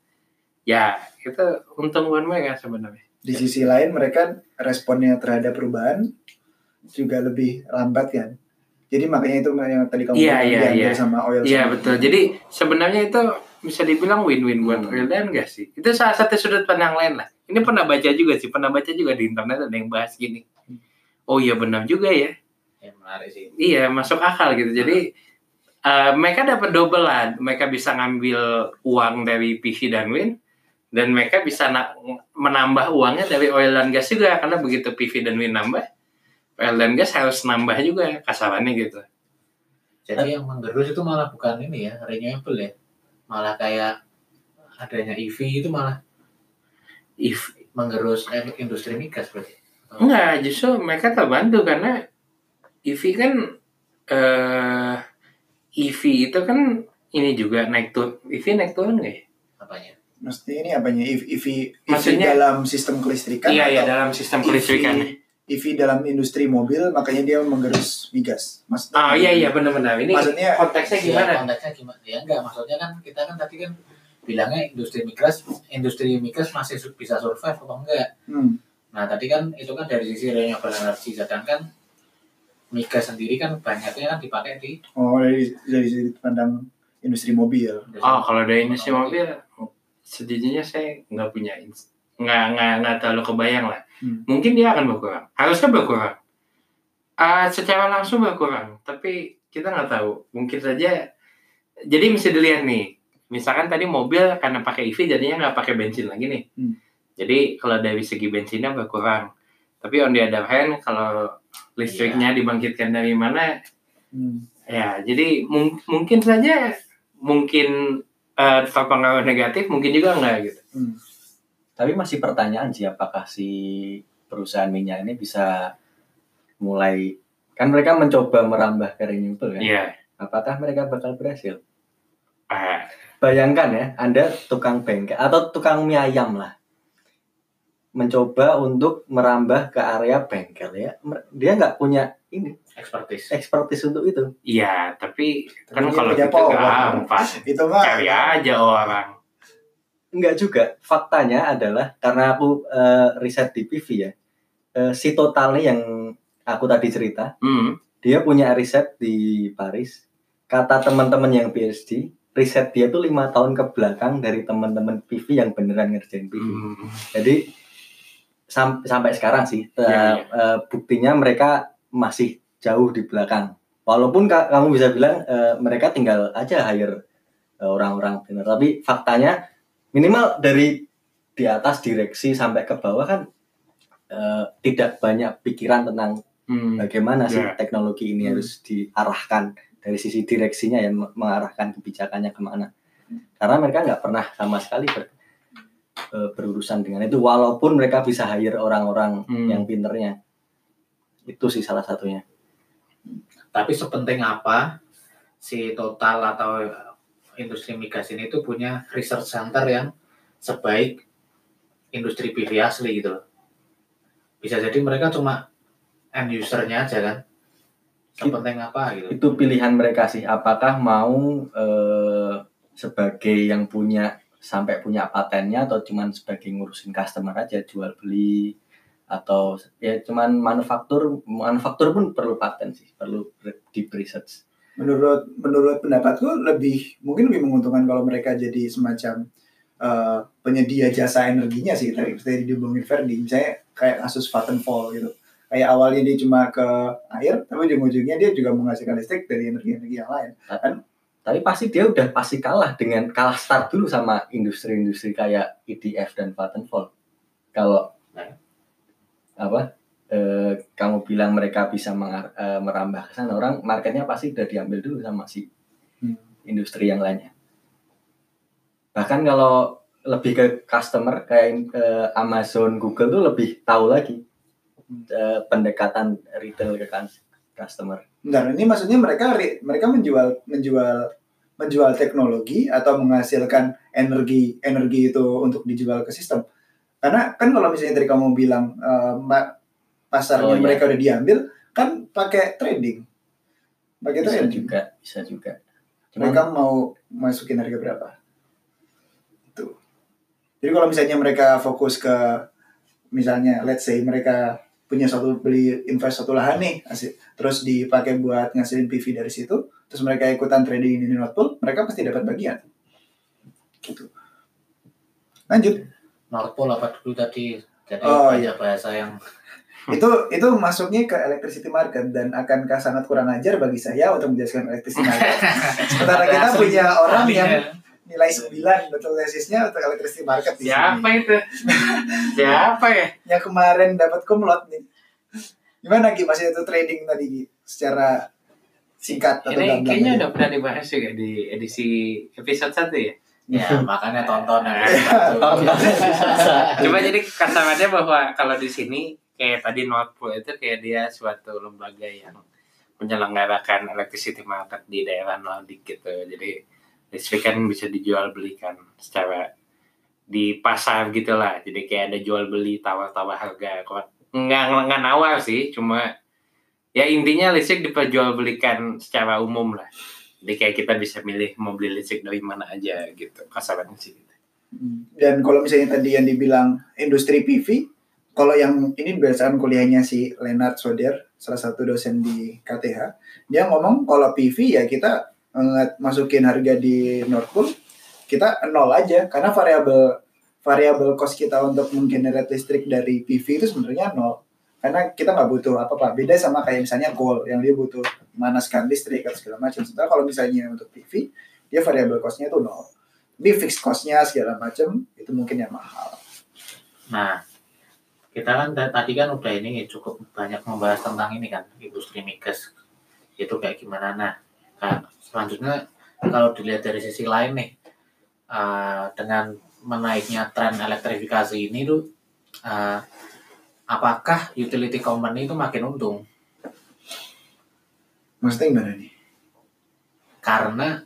Ya, itu untung buat mereka sebenarnya. Di sisi lain mereka responnya terhadap perubahan juga lebih lambat kan. Jadi makanya itu yang tadi kamu Iya, bilang iya, diambil iya. sama oil. Iya sama- betul. Jadi sebenarnya itu bisa dibilang win-win buat Hmm. oil dan gas sih. Itu salah satu sudut pandang lain lah. Ini pernah baca juga sih, pernah baca juga di internet ada yang bahas gini. Oh iya benar juga ya. Ya, menarik sih. Iya masuk akal gitu. Jadi eh, mereka dapat double lah. Mereka bisa ngambil uang dari PV dan wind dan mereka bisa na- menambah uangnya dari oil dan gas juga karena begitu PV dan wind nambah, oil dan gas harus nambah juga kasarannya gitu. Jadi yang menggerus itu malah bukan ini ya, renewable ya. Malah kayak adanya EV itu malah If menggerus eh, industri migas berarti. Enggak, justru mereka terbantu karena EV kan eh EV itu kan ini juga naik turun, EV naik turun nggak ya? Apanya? Mesti ini apanya EV, EV, EV Maksudnya- dalam sistem kelistrikan iya, iya dalam sistem EV kelistrikan. EV dalam industri mobil makanya dia menggerus migas. Maksudnya Ah iya iya benar-benar. Ini Maksudnya konteksnya gimana? Ya, konteksnya gimana? Ya enggak, maksudnya kan kita kan tadi kan bilangnya industri migas, industri migas masih bisa survive atau enggak? Hmm. Nah tadi kan itu kan dari sisi renewable energy, sedangkan migas sendiri kan banyaknya kan dipakai di Oh dari dari sudut pandang industri mobil. Oh kalau dari industri mobil, sejujurnya saya nggak punya nggak nggak nggak terlalu kebayang lah. Hmm. Mungkin dia akan berkurang. Harusnya berkurang. Ah, secara langsung berkurang, tapi kita nggak tahu. Mungkin saja. Jadi mesti dilihat nih. Misalkan tadi mobil karena pakai EV jadinya nggak pakai bensin lagi nih. Hmm. Jadi kalau dari segi bensinnya berkurang. Tapi on the other hand, kalau listriknya dibangkitkan dari mana, Hmm. Ya, jadi mung- mungkin saja mungkin eh, terpengaruh negatif, mungkin juga enggak gitu. Hmm. Tapi masih pertanyaan sih apakah si perusahaan minyak ini bisa mulai kan mereka mencoba merambah ke renewable kan? Iya. Apakah mereka bakal berhasil? Ah, Bayangkan ya, Anda tukang bengkel atau tukang mie ayam lah. Mencoba untuk merambah ke area bengkel ya. Dia nggak punya ini expertise. expertise untuk itu. iya, tapi kan Tapi dia kalau gitu power. gampang. Itu mah Cari aja orang. Enggak juga. Faktanya adalah karena aku eh, riset di PV ya. eh, si totalnya yang aku tadi cerita, Hmm. dia punya riset di Paris. Kata teman-teman yang PhD, riset dia tuh lima tahun ke belakang dari teman-teman PV yang beneran ngerjain PV. Hmm. Jadi sam- sampai sekarang sih Iya, iya. eh, buktinya mereka masih jauh di belakang. Walaupun ka- kamu bisa bilang eh, mereka tinggal aja hire orang-orang bener, tapi faktanya minimal dari di atas direksi sampai ke bawah kan eh, tidak banyak pikiran tentang Hmm. bagaimana sih Ya. teknologi ini Hmm. harus diarahkan dari sisi direksinya yang mengarahkan kebijakannya ke mana karena mereka nggak pernah sama sekali ber- eh, berurusan dengan itu walaupun mereka bisa hire orang-orang Hmm. yang pinternya itu sih salah satunya Tapi sepenting apa si total atau industri migas ini tuh punya research center yang sebaik industri PV asli gitu loh. Bisa jadi mereka cuma end usernya aja kan. Sepenting apa gitu. itu pilihan mereka sih apakah mau eh, sebagai yang punya sampai punya patennya atau cuman sebagai ngurusin customer aja jual beli atau ya cuman manufaktur manufaktur pun perlu paten sih perlu deep research menurut menurut pendapatku lebih mungkin lebih menguntungkan kalau mereka jadi semacam eh, penyedia jasa energinya sih. Tadi tadi diomongin Ferdi misalnya kayak kasus Vattenfall gitu. Kayak awalnya dia cuma ke air tapi ujung-ujungnya dia juga menghasilkan listrik dari energi-energi yang lain. Tapi pasti dia udah pasti kalah dengan kalah start dulu sama industri-industri kayak EDF dan Vattenfall kalau Nah. apa eh, kamu bilang mereka bisa mengar- eh, merambah ke sana orang marketnya pasti udah diambil dulu sama si Hmm. industri yang lainnya bahkan kalau lebih ke customer kayak eh, Amazon Google tuh lebih tahu lagi eh, pendekatan retail ke kan- customer Bentar, ini maksudnya mereka mereka menjual menjual menjual teknologi atau menghasilkan energi energi itu untuk dijual ke sistem. Karena kan kalau misalnya tadi kamu bilang ma- pasarnya Oh, iya. mereka udah diambil, kan pakai trading, pakai bisa trading. juga bisa juga Cuman- Mereka mau masukin harga berapa? Itu. Jadi kalau misalnya mereka fokus ke misalnya let's say mereka punya satu beli invest satu lahan nih asik, terus dipakai buat ngasilin PV dari situ terus mereka ikutan trading di Nord Pool mereka pasti dapat bagian gitu lanjut North Pole apa dulu tadi jadi Oh, banyak bahasa yang itu itu masuknya ke electricity market dan akankah sangat kurang ajar bagi saya untuk menjelaskan electricity market sementara kita Asli. punya orang yang Ahlinya. nilai 9 betul tesisnya untuk electricity market di Siapa sini. itu? Siapa ya? yang kemarin dapat kumlot nih gimana Gi masih itu trading tadi Gi secara singkat atau Ini kayaknya aja? udah pernah dibahas juga di edisi episode 1 ya. ya makanya tonton yang Coba jadi kasarannya bahwa kalau di sini kayak tadi Nordpool itu kayak dia suatu lembaga yang menyelenggarakan electricity market di daerah Nordik gitu. Jadi listrik kan bisa dijual belikan secara di pasar gitulah. Jadi kayak ada jual beli tawar-tawar harga. Kok nggak nggak nawar sih, cuma ya intinya listrik diperjualbelikan secara umum lah. Jadi kayak kita bisa milih mau beli listrik dari mana aja gitu. Kasarannya sih. gitu. Dan kalau misalnya tadi yang dibilang industri PV, kalau yang ini berdasarkan kuliahnya si Leonard Soder, salah satu dosen di KTH, dia ngomong kalau PV ya kita eh, masukin harga di Nord Pool, kita nol aja karena variabel variabel cost kita untuk menggenerate listrik dari PV itu sebenarnya nol. Karena kita nggak butuh apa-apa. Beda sama kayak misalnya coal yang dia butuh manaskan listrik atau segala macam. Sementara kalau misalnya untuk PV, dia variabel cost-nya itu nol. Tapi fixed cost-nya segala macam itu mungkin yang mahal. Nah, kita kan tadi kan udah ini cukup banyak membahas tentang ini kan industri migas itu kayak gimana. Nah, kan selanjutnya kalau dilihat dari sisi lain nih eh, dengan menaiknya tren elektrifikasi ini tuh eh, apakah utility company itu makin untung Maksudnya gimana nih? karena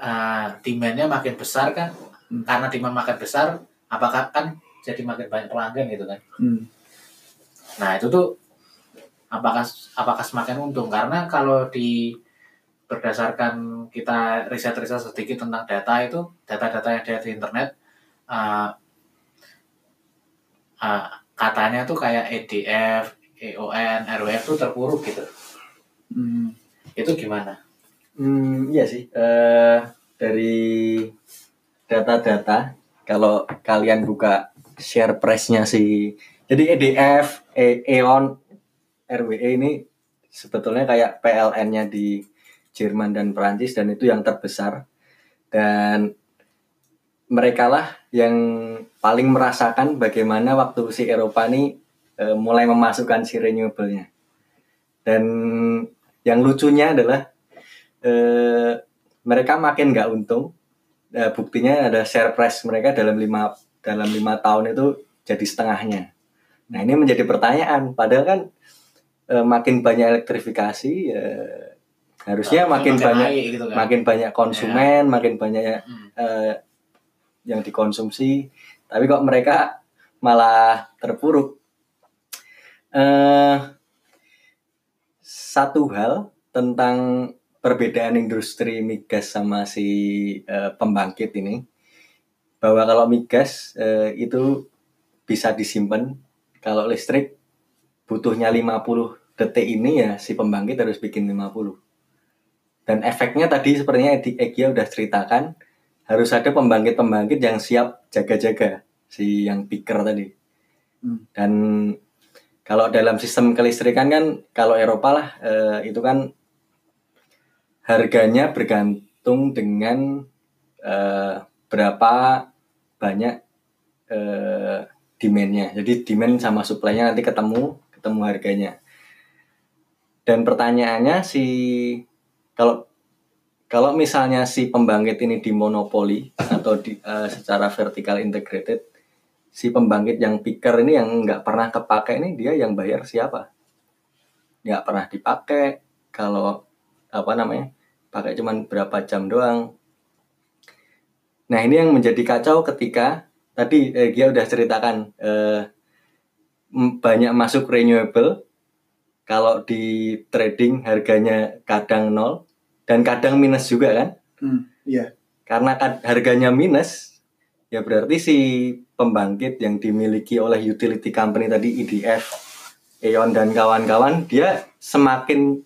eh, demandnya makin besar kan Hmm. karena demand makin besar apakah kan jadi makin banyak pelanggan gitu kan Hmm. Nah itu tuh apakah apakah semakin untung karena kalau di berdasarkan kita riset-riset sedikit tentang data itu data-data yang ada di internet uh, uh, katanya tuh kayak EDF, EON, RWF tuh terpuruk gitu. Hmm. Itu gimana? Hmm, iya sih. Eh dari data-data, kalau kalian buka share price-nya si, jadi EDF, E- E.ON, RWE ini sebetulnya kayak PLN-nya di Jerman dan Perancis dan itu yang terbesar. Dan mereka lah yang paling merasakan bagaimana waktu si Eropa ini eh, mulai memasukkan si renewable-nya. Dan yang lucunya adalah eh, mereka makin nggak untung. Eh, buktinya ada share price mereka dalam lima dalam lima tahun itu jadi setengahnya. Nah ini menjadi pertanyaan. Padahal kan eh, makin banyak elektrifikasi, eh, harusnya makin, banyak naik gitu kan. makin banyak konsumen, makin banyak Hmm. eh, yang dikonsumsi. Tapi kok mereka malah terpuruk. Eh, satu hal tentang perbedaan industri migas sama si eh, pembangkit ini bahwa kalau migas eh, itu bisa disimpan. Kalau listrik butuhnya 50 detik ini ya si pembangkit harus bikin 50 dan efeknya tadi sepertinya di Egia udah ceritakan harus ada pembangkit-pembangkit yang siap jaga-jaga si yang piker tadi. Hmm. dan kalau dalam sistem kelistrikan kan kalau Eropa lah eh, itu kan harganya bergantung dengan eh, berapa banyak eh, demandnya. Jadi demand sama supply-nya nanti ketemu, ketemu harganya. Dan pertanyaannya si kalau kalau misalnya si pembangkit ini dimonopoli atau di, eh, secara vertical integrated, si pembangkit yang picker ini yang nggak pernah kepake ini dia yang bayar siapa? Nggak pernah dipakai. Kalau apa namanya? pakai cuman berapa jam doang. Nah ini yang menjadi kacau ketika tadi eh, dia udah ceritakan eh, banyak masuk renewable. Kalau di trading harganya kadang nol dan kadang minus juga kan? Hmm. Iya. Karena harganya minus, ya berarti si pembangkit yang dimiliki oleh utility company tadi EDF, E.ON dan kawan-kawan, dia semakin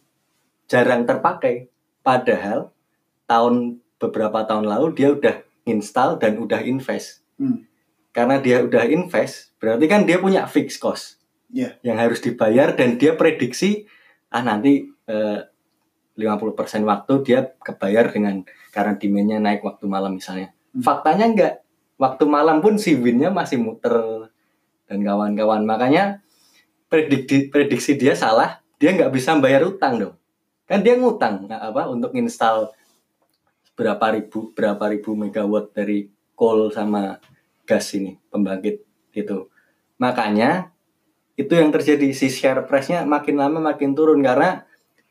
jarang terpakai. Padahal tahun beberapa tahun lalu dia udah install dan udah invest. Hmm. Karena dia udah invest, berarti kan dia punya fixed cost Iya. yang harus dibayar dan dia prediksi ah nanti eh, 50% waktu dia kebayar dengan karena demandnya naik waktu malam misalnya. Hmm. Faktanya enggak. Waktu malam pun si winnya masih muter dan kawan-kawan. Makanya prediksi prediksi dia salah. Dia nggak bisa bayar utang dong. Kan dia ngutang nggak apa untuk install berapa ribu berapa ribu megawatt dari coal sama gas ini pembangkit itu. Makanya itu yang terjadi si share price-nya makin lama makin turun karena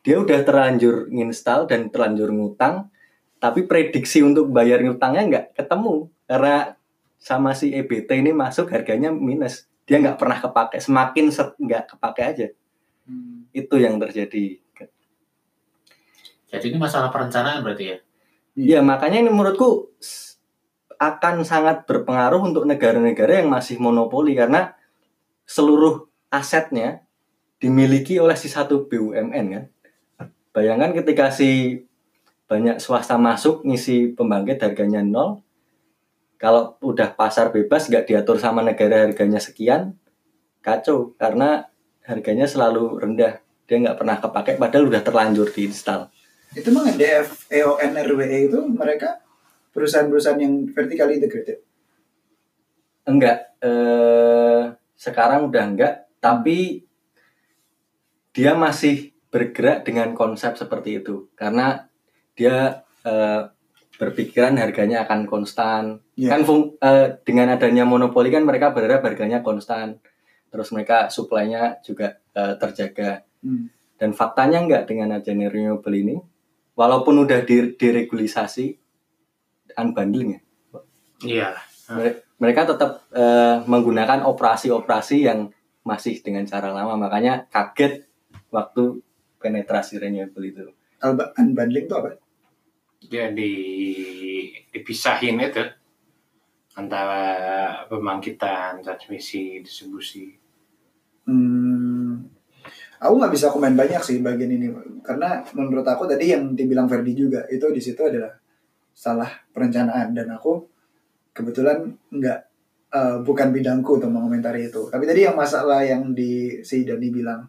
dia udah terlanjur nginstal dan terlanjur ngutang tapi prediksi untuk bayar ngutangnya nggak ketemu karena sama si EBT ini masuk harganya minus dia nggak pernah kepake semakin set nggak kepake aja Hmm. itu yang terjadi Jadi ini masalah perencanaan berarti ya. Ya makanya ini menurutku akan sangat berpengaruh untuk negara-negara yang masih monopoli karena seluruh asetnya dimiliki oleh si satu BUMN kan? Bayangkan ketika si banyak swasta masuk ngisi pembangkit harganya nol kalau udah pasar bebas nggak diatur sama negara harganya sekian kacau. Karena harganya selalu rendah dia nggak pernah kepake padahal udah terlanjur diinstal Itu emang DF, EON, RWE itu mereka perusahaan-perusahaan yang vertically integrated. enggak eh sekarang udah enggak tapi dia masih bergerak dengan konsep seperti itu karena dia eh, berpikiran harganya akan konstan Iya. kan fung- eh, dengan adanya monopoli kan mereka berharap harganya konstan terus mereka suplainya juga eh, terjaga Hmm. dan faktanya enggak dengan adanya renewable ini walaupun udah di- diregulisasi unbundling ya? Iya. Mere- mereka tetap eh, menggunakan operasi-operasi yang masih dengan cara lama. Makanya kaget waktu penetrasi renewable itu. Unbundling itu apa? dia di dipisahin itu antara pembangkitan transmisi distribusi. Hmm, aku nggak bisa komen banyak sih bagian ini karena menurut aku tadi yang dibilang Ferdi juga itu di situ adalah salah perencanaan dan aku kebetulan nggak eh, bukan bidangku untuk mengomentari itu. Tapi tadi yang masalah yang di si Dani bilang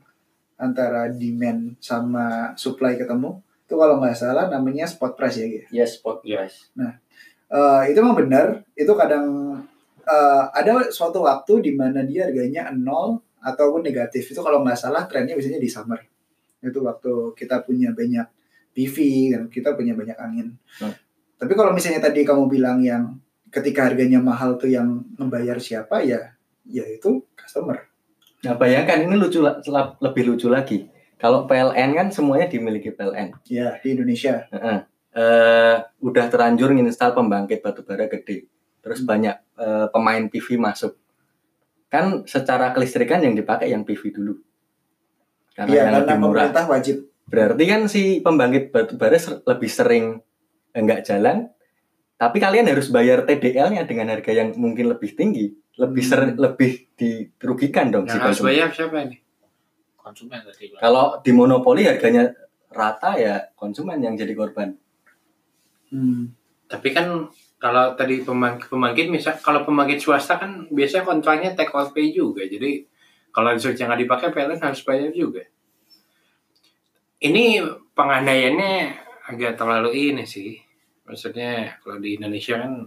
antara demand sama supply ketemu itu kalau nggak salah namanya spot price ya gitu. yes spot Iya. price Eh, itu memang benar itu kadang eh, ada suatu waktu di mana dia harganya nol ataupun negatif. Itu kalau nggak salah trennya biasanya di summer. Itu waktu kita punya banyak PV dan kita punya banyak angin. Hmm. tapi kalau misalnya tadi kamu bilang yang ketika harganya mahal tuh yang membayar siapa ya ya itu customer. Nah bayangkan ini lucu lebih lucu lagi. Kalau PLN kan semuanya dimiliki PLN ya di Indonesia. Heeh. Eh, udah terlanjur nginstal pembangkit batubara gede. Terus Hmm. banyak eh, pemain PV masuk kan secara kelistrikan yang dipakai yang PV dulu karena Iya yang karena lebih murah pemerintah wajib Berarti kan si pembangkit batubara ser- lebih sering enggak jalan, tapi kalian harus bayar TDL-nya dengan harga yang mungkin lebih tinggi, lebih ser- Hmm. lebih dirugikan dong si yang harus konsumen. bayar siapa ini Konsumen tadi. Kalau di monopoli harganya rata ya konsumen yang jadi korban. Hmm. tapi kan kalau tadi pembangkit, pembangkit misal kalau pembangkit swasta kan biasanya kontraknya take or pay juga. Jadi kalau listrik yang dipakai PLN harus bayar juga. Ini pengandaiannya agak terlalu ini sih. Maksudnya kalau di Indonesia kan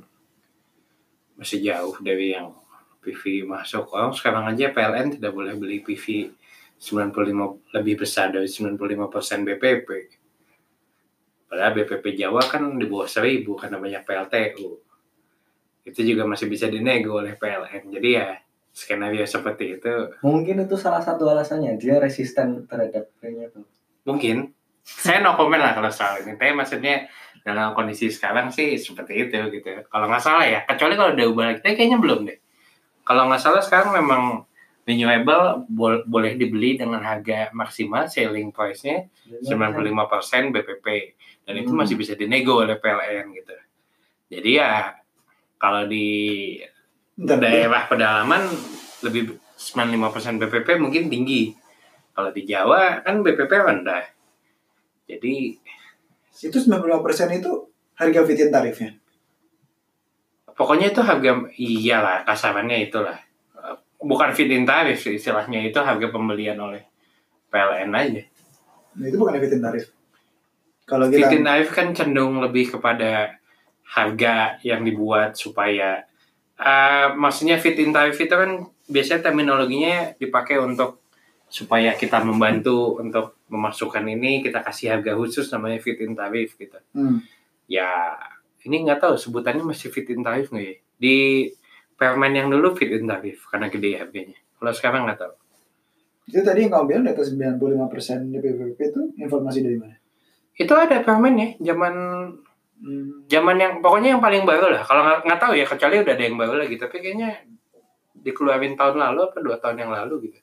masih jauh dari yang PV masuk. Orang sekarang aja PLN tidak boleh beli PV 95 lebih besar dari 95% BPP Padahal BPP Jawa kan di bawah seribu karena banyak PLTU. Itu juga masih bisa dinego oleh PLN. Jadi ya skenario seperti itu Mungkin itu salah satu alasannya dia resisten terhadap renewable. mungkin. Saya no comment lah kalau soal ini. Tapi maksudnya dalam kondisi sekarang sih seperti itu gitu. Kalau nggak salah ya. Kecuali kalau udah ubah lagi. Tapi kayaknya belum deh. Kalau nggak salah sekarang memang renewable bol- boleh dibeli dengan harga maksimal selling price-nya 95% BPP dan itu Hmm. masih bisa dinego oleh PLN gitu. Jadi ya kalau di Bentar, daerah pedalaman lebih 95% BPP mungkin tinggi. Kalau di Jawa kan BPP rendah. Jadi itu 95% itu harga fit-in tarifnya. pokoknya itu harga iyalah kasarannya itulah bukan fit in tarif istilahnya itu harga pembelian oleh PLN aja Nah, itu bukan fit in tarif. Kalau kita fit in tarif kan cenderung lebih kepada harga yang dibuat supaya eh, maksudnya fit in tarif itu kan biasanya terminologinya dipakai untuk supaya kita membantu untuk memasukkan ini kita kasih harga khusus namanya fit in tarif gitu Hmm. ya ini nggak tahu sebutannya masih fit in tarif nggak ya di permen yang dulu fit in tarif karena gede harganya kalau sekarang nggak tahu Itu tadi yang kamu bilang data 95% DPP itu informasi dari mana? Itu ada permen ya zaman zaman yang pokoknya yang paling baru lah. Kalau nggak tahu ya kecuali udah ada yang baru lagi. Tapi kayaknya dikeluarin tahun lalu apa dua tahun yang lalu gitu.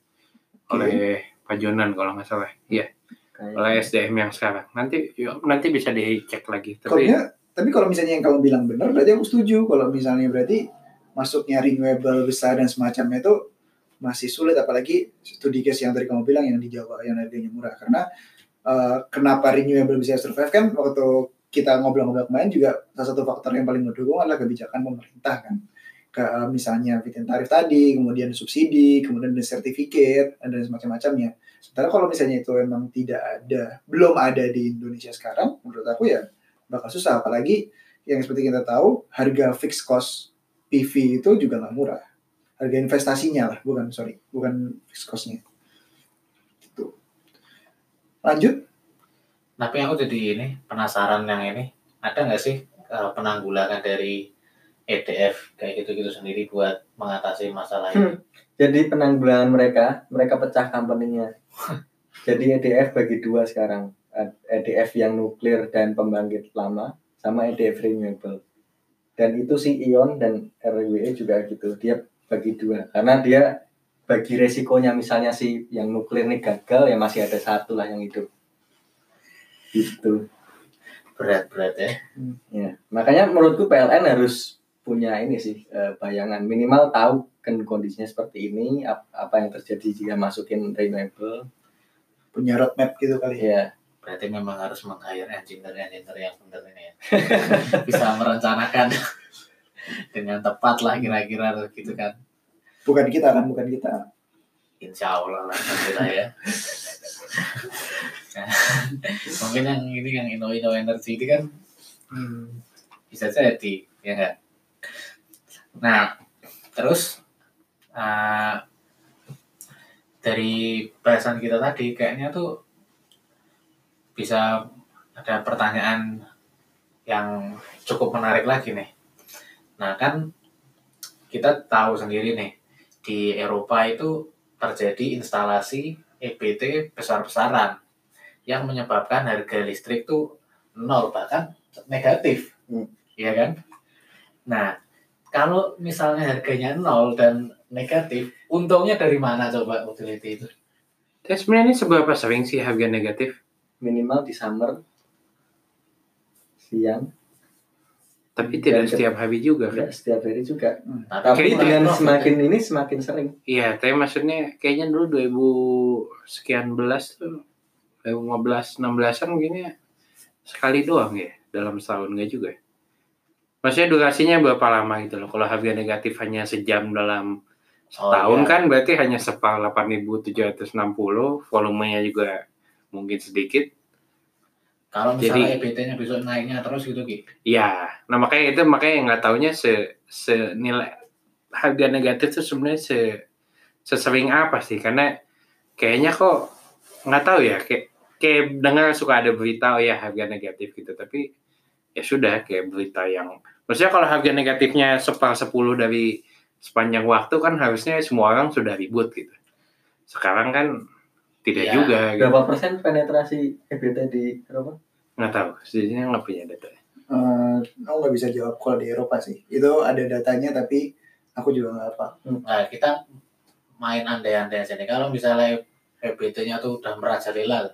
Oleh Pak Jonan kalau nggak salah. Iya. Oleh SDM yang sekarang. Nanti yuk, nanti bisa dicek lagi. Tapi dia- tapi kalau misalnya yang kamu bilang benar, berarti aku setuju. Kalau misalnya berarti masuknya renewable besar dan semacamnya itu masih sulit, apalagi studi case yang tadi kamu bilang yang di Jawa yang harganya murah. Karena eh, kenapa renewable bisa survive kan waktu kita ngobrol-ngobrol kemarin juga salah satu faktor yang paling mendukung adalah kebijakan pemerintah kan. Ke, eh, misalnya fit in tarif tadi, kemudian subsidi, kemudian sertifikat, dan semacam-macamnya. Sementara kalau misalnya itu memang tidak ada, belum ada di Indonesia sekarang, menurut aku ya bakal susah apalagi yang seperti kita tahu harga fixed cost PV itu juga nggak murah harga investasinya lah bukan sorry bukan fixed costnya lanjut Tapi aku jadi ini penasaran yang ini ada nggak sih eh, penanggulangan dari EDF kayak gitu-gitu sendiri buat mengatasi masalah ini? Jadi penanggulangan mereka, mereka pecah company-nya. Jadi EDF bagi dua sekarang. EDF yang nuklir dan pembangkit lama, sama EDF renewable. Dan itu si Ion dan RWE juga gitu. Dia bagi dua. Karena dia bagi resikonya misalnya si yang nuklir nih gagal, ya masih ada satu lah yang hidup. Gitu. Berat-berat ya. Ya, makanya menurutku PLN harus punya ini sih eh, bayangan minimal tahu kan kondisinya seperti ini ap- apa yang terjadi jika masukin renewable punya roadmap gitu kali ya Berarti memang harus meng-hire engineer-engineer yang benar ini ya. Bisa merencanakan dengan tepat lah kira-kira gitu kan. Bukan kita kan bukan kita Insya Allah lah alhamdulillah ya. Nah, mungkin yang ini yang Ino Ino Energy ini kan hmm, bisa jadi ya enggak. Nah terus uh, dari bahasan kita tadi kayaknya tuh bisa ada pertanyaan yang cukup menarik lagi nih. Nah kan kita tahu sendiri nih di Eropa itu terjadi instalasi EBT besar-besaran yang menyebabkan harga listrik tuh nol bahkan negatif, Hmm. ya kan? Nah, kalau misalnya harganya nol dan negatif, untungnya dari mana coba utility itu? tapi sebenarnya ini seberapa sering sih harga negatif minimal di summer siang tapi tidak setiap hari juga kan enggak setiap hari juga Tapi, tapi Kayaknya dengan semakin ini semakin sering Iya, tapi maksudnya kayaknya dulu 2000 sekian belas tuh 2015 16-an mungkin ya sekali doang ya dalam setahun enggak juga. ya? Maksudnya durasinya berapa lama gitu loh. Kalau harga negatif hanya sejam dalam Oh, setahun iya. kan berarti hanya sepal 8760, volumenya juga mungkin sedikit. Kalau misalnya Jadi- EBT-nya besok naiknya terus gitu Ki. Iya, nah makanya itu makanya nggak taunya se senilai harga negatif tuh sebenarnya se sesering apa sih? Karena kayaknya kok nggak tahu ya, kayak kayak dengar suka ada berita oh ya harga negatif gitu, tapi ya sudah kayak berita yang maksudnya kalau harga negatifnya separ sepuluh dari sepanjang waktu kan harusnya semua orang sudah ribut gitu. Sekarang kan tidak Iya. juga gitu. berapa persen penetrasi EBT di Eropa Nggak tahu, sejujurnya nggak punya data. Eh, aku nggak bisa jawab kalau di Eropa sih itu ada datanya tapi aku juga nggak apa Nah, kita main andai-andai aja nih. Kalau misalnya EBT-nya tuh udah merajalela,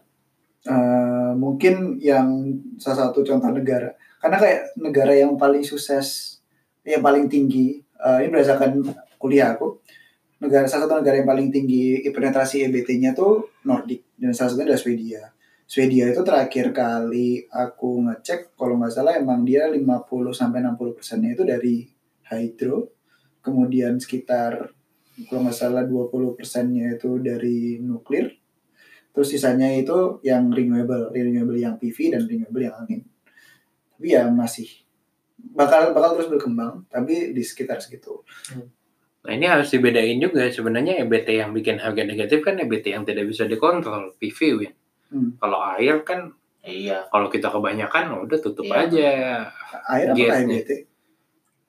Eh, mungkin yang salah satu contoh negara karena kayak negara yang paling sukses yang paling tinggi eh, ini berdasarkan kuliah aku negara salah satu negara yang paling tinggi penetrasi EBT-nya tuh Nordic dan salah satunya adalah Swedia Swedia itu terakhir kali aku ngecek kalau nggak salah emang dia 50 sampai 60 persennya itu dari hydro, kemudian sekitar kalau nggak salah 20 persennya itu dari nuklir, terus sisanya itu yang renewable, renewable yang PV dan renewable yang angin. Tapi ya masih bakal bakal terus berkembang, tapi di sekitar segitu. Nah ini harus dibedain juga sebenarnya EBT yang bikin harga negatif kan EBT yang tidak bisa dikontrol PV Win. Hmm. Kalau air kan Iya. kalau kita kebanyakan udah tutup Iya. aja Air apa Yes, kayak nih. BT?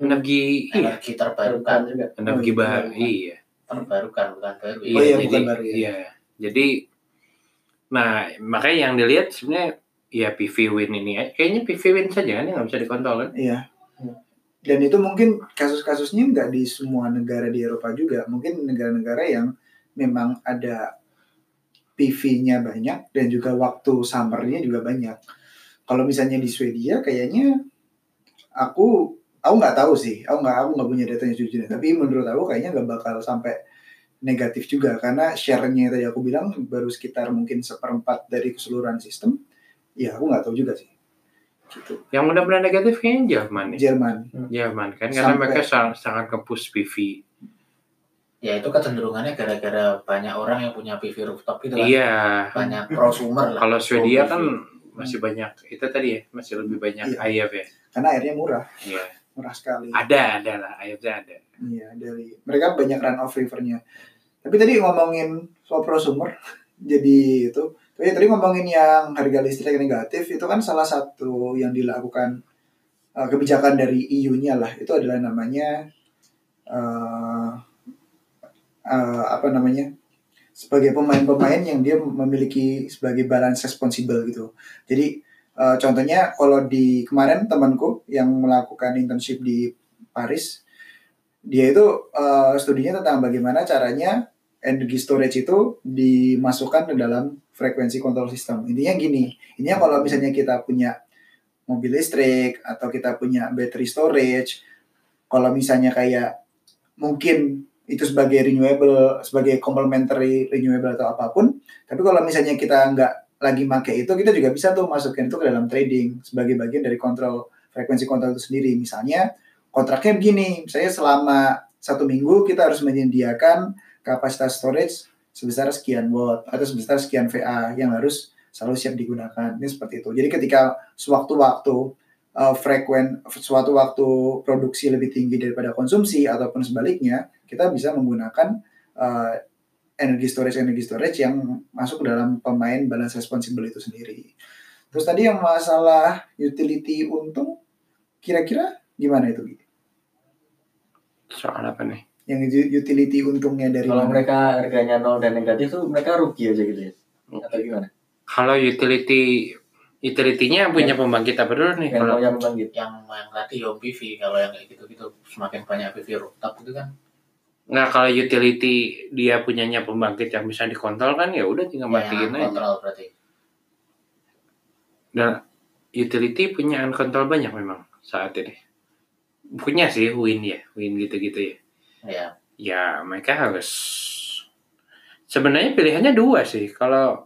energi iya Energi terbarukan. juga. energi Oh, iya, baru terbarukan. iya Terbarukan bukan baru. Oh iya, jadi bukan baru ya. iya jadi nah makanya yang dilihat sebenarnya ya PV Win ini kayaknya PV Win saja kan yang nggak bisa dikontrol kan Iya. Dan itu mungkin kasus-kasusnya nggak di semua negara di Eropa juga. Mungkin negara-negara yang memang ada PV-nya banyak dan juga waktu summer-nya juga banyak. Kalau misalnya di Swedia kayaknya aku aku nggak tahu sih. Aku nggak aku nggak punya datanya jujur. Tapi menurut aku kayaknya nggak bakal sampai negatif juga karena share-nya tadi aku bilang baru sekitar mungkin seperempat dari keseluruhan sistem. Ya aku nggak tahu juga sih. Gitu. yang benar-benar negatif kayaknya Jerman nih Jerman. Jerman kan karena Sampai- mereka sangat, sangat nge-push PV Ya itu kecenderungannya gara-gara banyak orang yang punya PV rooftop gitu kan. iya Banyak prosumer lah. kalau Swedia Pro kan masih banyak itu tadi ya masih lebih banyak Iya. air ya Karena airnya murah, iya murah sekali. ada ada lah airnya ada Iya, dari mereka banyak run off rivernya. Tapi tadi ngomongin soal prosumer, jadi itu. Tapi tadi ngomongin yang harga listrik negatif itu kan salah satu yang dilakukan uh, kebijakan dari EU-nya lah. Itu adalah namanya uh, uh, apa namanya? sebagai pemain-pemain yang dia memiliki sebagai balance responsible gitu. Jadi uh, contohnya kalau di kemarin temanku yang melakukan internship di Paris, dia itu uh, studinya tentang bagaimana caranya energi storage itu dimasukkan ke dalam frekuensi control system. Intinya gini, intinya kalau misalnya kita punya mobil listrik atau kita punya battery storage, kalau misalnya kayak mungkin itu sebagai renewable, sebagai complementary renewable atau apa pun, tapi kalau misalnya kita nggak lagi make itu, kita juga bisa tuh masukin itu ke dalam trading sebagai bagian dari kontrol frekuensi kontrol itu sendiri. Misalnya kontraknya begini, misalnya selama satu minggu kita harus menyediakan kapasitas storage sebesar sekian watt atau sebesar sekian VA yang harus selalu siap digunakan. Ini seperti itu. Jadi ketika sewaktu-waktu uh, frekuen suatu waktu produksi lebih tinggi daripada konsumsi ataupun sebaliknya, kita bisa menggunakan uh, energi storage energi storage yang masuk ke dalam pemain balance responsible itu sendiri. Terus tadi yang masalah utility untung, kira-kira gimana itu? Soal apa nih Yang utility untungnya dari Kalau mana? mereka harganya nol dan negatif tuh mereka rugi aja gitu ya. Atau gimana? kalau utility utility-nya punya pembangkit apa dulu nih Yang kalau yang bangkit. yang yang tadi home PV kalau yang kayak gitu-gitu semakin banyak PV rooftop itu kan nggak kalau utility dia punyanya pembangkit yang bisa dikontrol kan ya udah tinggal matiin yang aja kontrol berarti dan utility punya uncontrol banyak memang saat ini punya sih win ya win gitu-gitu ya ya. Ya mereka harus sebenarnya pilihannya dua sih. Kalau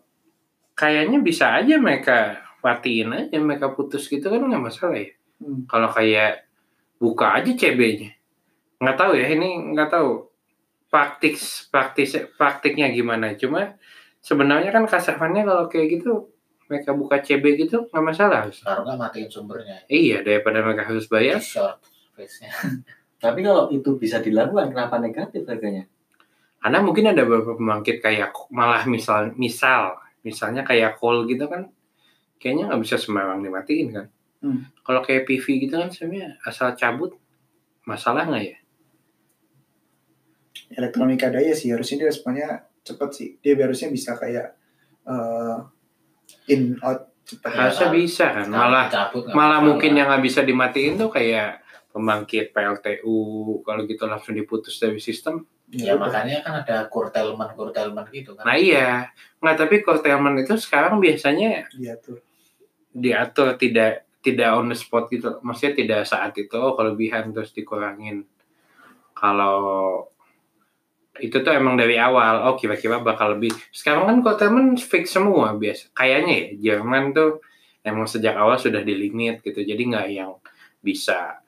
kayaknya bisa aja mereka matiin aja mereka putus gitu kan nggak masalah ya. Hmm. kalau kayak buka aja CB-nya nggak tahu ya ini nggak tahu praktik praktis praktiknya gimana. Cuma sebenarnya kan kasarannya kalau kayak gitu mereka buka CB gitu nggak masalah. Kalau nggak matiin sumbernya. Iya daripada mereka harus bayar. Short face-nya Tapi kalau itu bisa dilakukan, kenapa negatif harganya? karena mungkin ada beberapa pembangkit kayak malah misal misal misalnya kayak coal gitu kan kayaknya nggak bisa sembarang dimatiin kan. Hmm. kalau kayak PV gitu kan sebenarnya asal cabut masalah nggak ya? Elektronika daya sih harusnya dia responnya cepet sih. Dia harusnya bisa kayak uh, in out cepet harusnya bisa kan malah Cabut, malah mungkin yang nggak bisa dimatiin tuh kayak pembangkit PLTU kalau gitu langsung diputus dari sistem. Ya udah. makanya kan ada curtailment curtailment gitu kan. Nah iya. Nggak tapi curtailment itu sekarang biasanya diatur. diatur tidak tidak on the spot gitu. Maksudnya tidak saat itu oh kelebihan terus dikurangin. Kalau itu tuh emang dari awal oh kira-kira bakal lebih. Sekarang kan curtailment fix semua biasa kayaknya ya Jerman tuh emang sejak awal sudah di limit gitu. Jadi nggak yang bisa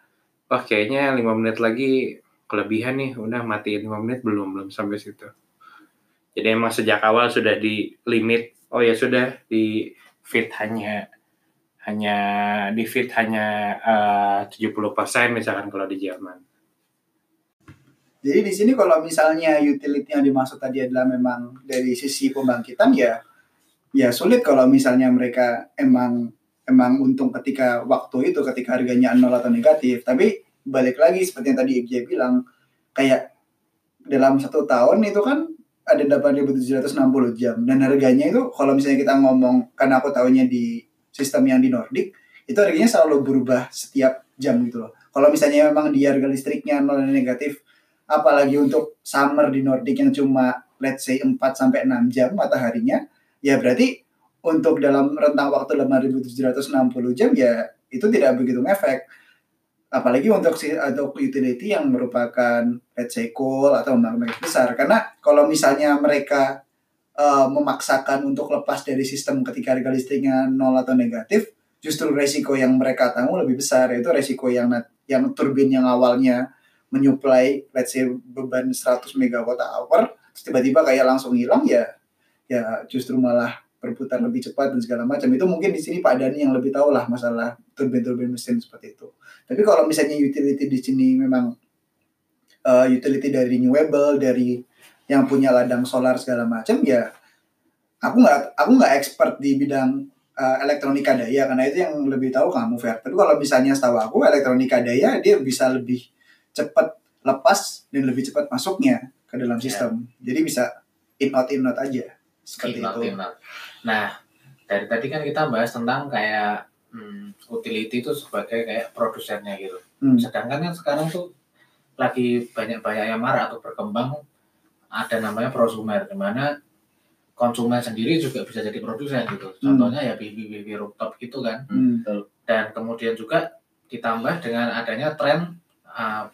wah kayaknya lima menit lagi kelebihan nih. Udah matiin lima menit belum belum sampai situ. Jadi emang sejak awal sudah di limit. Oh ya sudah di fit hanya hanya di fit hanya eh, puluh persen misalkan kalau di Jerman. Jadi di sini kalau misalnya utility yang dimaksud tadi adalah memang dari sisi pembangkitan ya ya sulit kalau misalnya mereka emang emang untung ketika waktu itu ketika harganya nol atau negatif. Tapi balik lagi seperti yang tadi Ibj bilang kayak dalam satu tahun itu kan ada 8.760 jam dan harganya itu kalau misalnya kita ngomong karena aku tahunya di sistem yang di Nordic itu harganya selalu berubah setiap jam gitu loh. Kalau misalnya memang di harga listriknya nol dan negatif apalagi untuk summer di Nordic yang cuma let's say 4 sampai 6 jam mataharinya, ya berarti untuk dalam rentang waktu 8760 jam ya itu tidak begitu ngefek. Apalagi untuk si untuk utility yang merupakan let's say coal atau pembangkit besar karena kalau misalnya mereka eh, memaksakan untuk lepas dari sistem ketika harga listriknya nol atau negatif, justru resiko yang mereka tanggung lebih besar yaitu resiko yang yang turbin yang awalnya menyuplai let's say beban 100 megawatt hour tiba-tiba kayak langsung hilang ya ya justru malah berputar lebih cepat dan segala macam. Itu mungkin di sini Pak Dani yang lebih tahu lah masalah turbin-turbin mesin seperti itu. Tapi kalau misalnya utility di sini memang eh, utility dari renewable dari yang punya ladang solar segala macam ya aku nggak aku nggak expert di bidang eh, elektronika daya. Karena itu yang lebih tahu kamu Fer. Tapi kalau misalnya setahu aku elektronika daya dia bisa lebih cepat lepas dan lebih cepat masuknya ke dalam Ya. sistem. Jadi bisa in out in out aja seperti Ingat, itu. ingat. Nah, dari tadi kan kita bahas tentang kayak hmm, utility itu sebagai kayak produsennya gitu. Hmm. Sedangkan kan sekarang tuh lagi banyak-banyak yang marah atau berkembang ada namanya prosumer di mana konsumen sendiri juga bisa jadi produsen gitu. Contohnya ya BB-BB rooftop gitu kan. Hmm. Dan kemudian juga ditambah dengan adanya tren uh,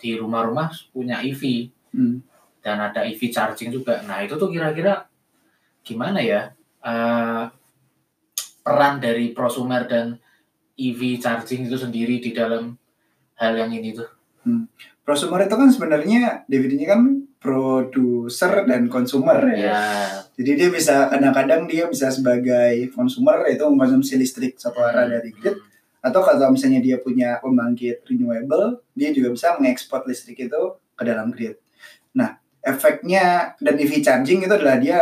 di rumah-rumah punya EV Hmm. dan ada EV charging juga. Nah itu tuh kira-kira gimana ya eh, peran dari prosumer dan EV charging itu sendiri di dalam hal yang ini tuh. prosumer itu kan sebenarnya definisinya kan produser dan konsumer ya. Ya, jadi dia bisa kadang-kadang dia bisa sebagai konsumer yaitu mengkonsumsi listrik satu arah dari grid. Atau kalau misalnya dia punya pembangkit renewable dia juga bisa mengekspor listrik itu ke dalam grid. Nah efeknya dan EV charging itu adalah dia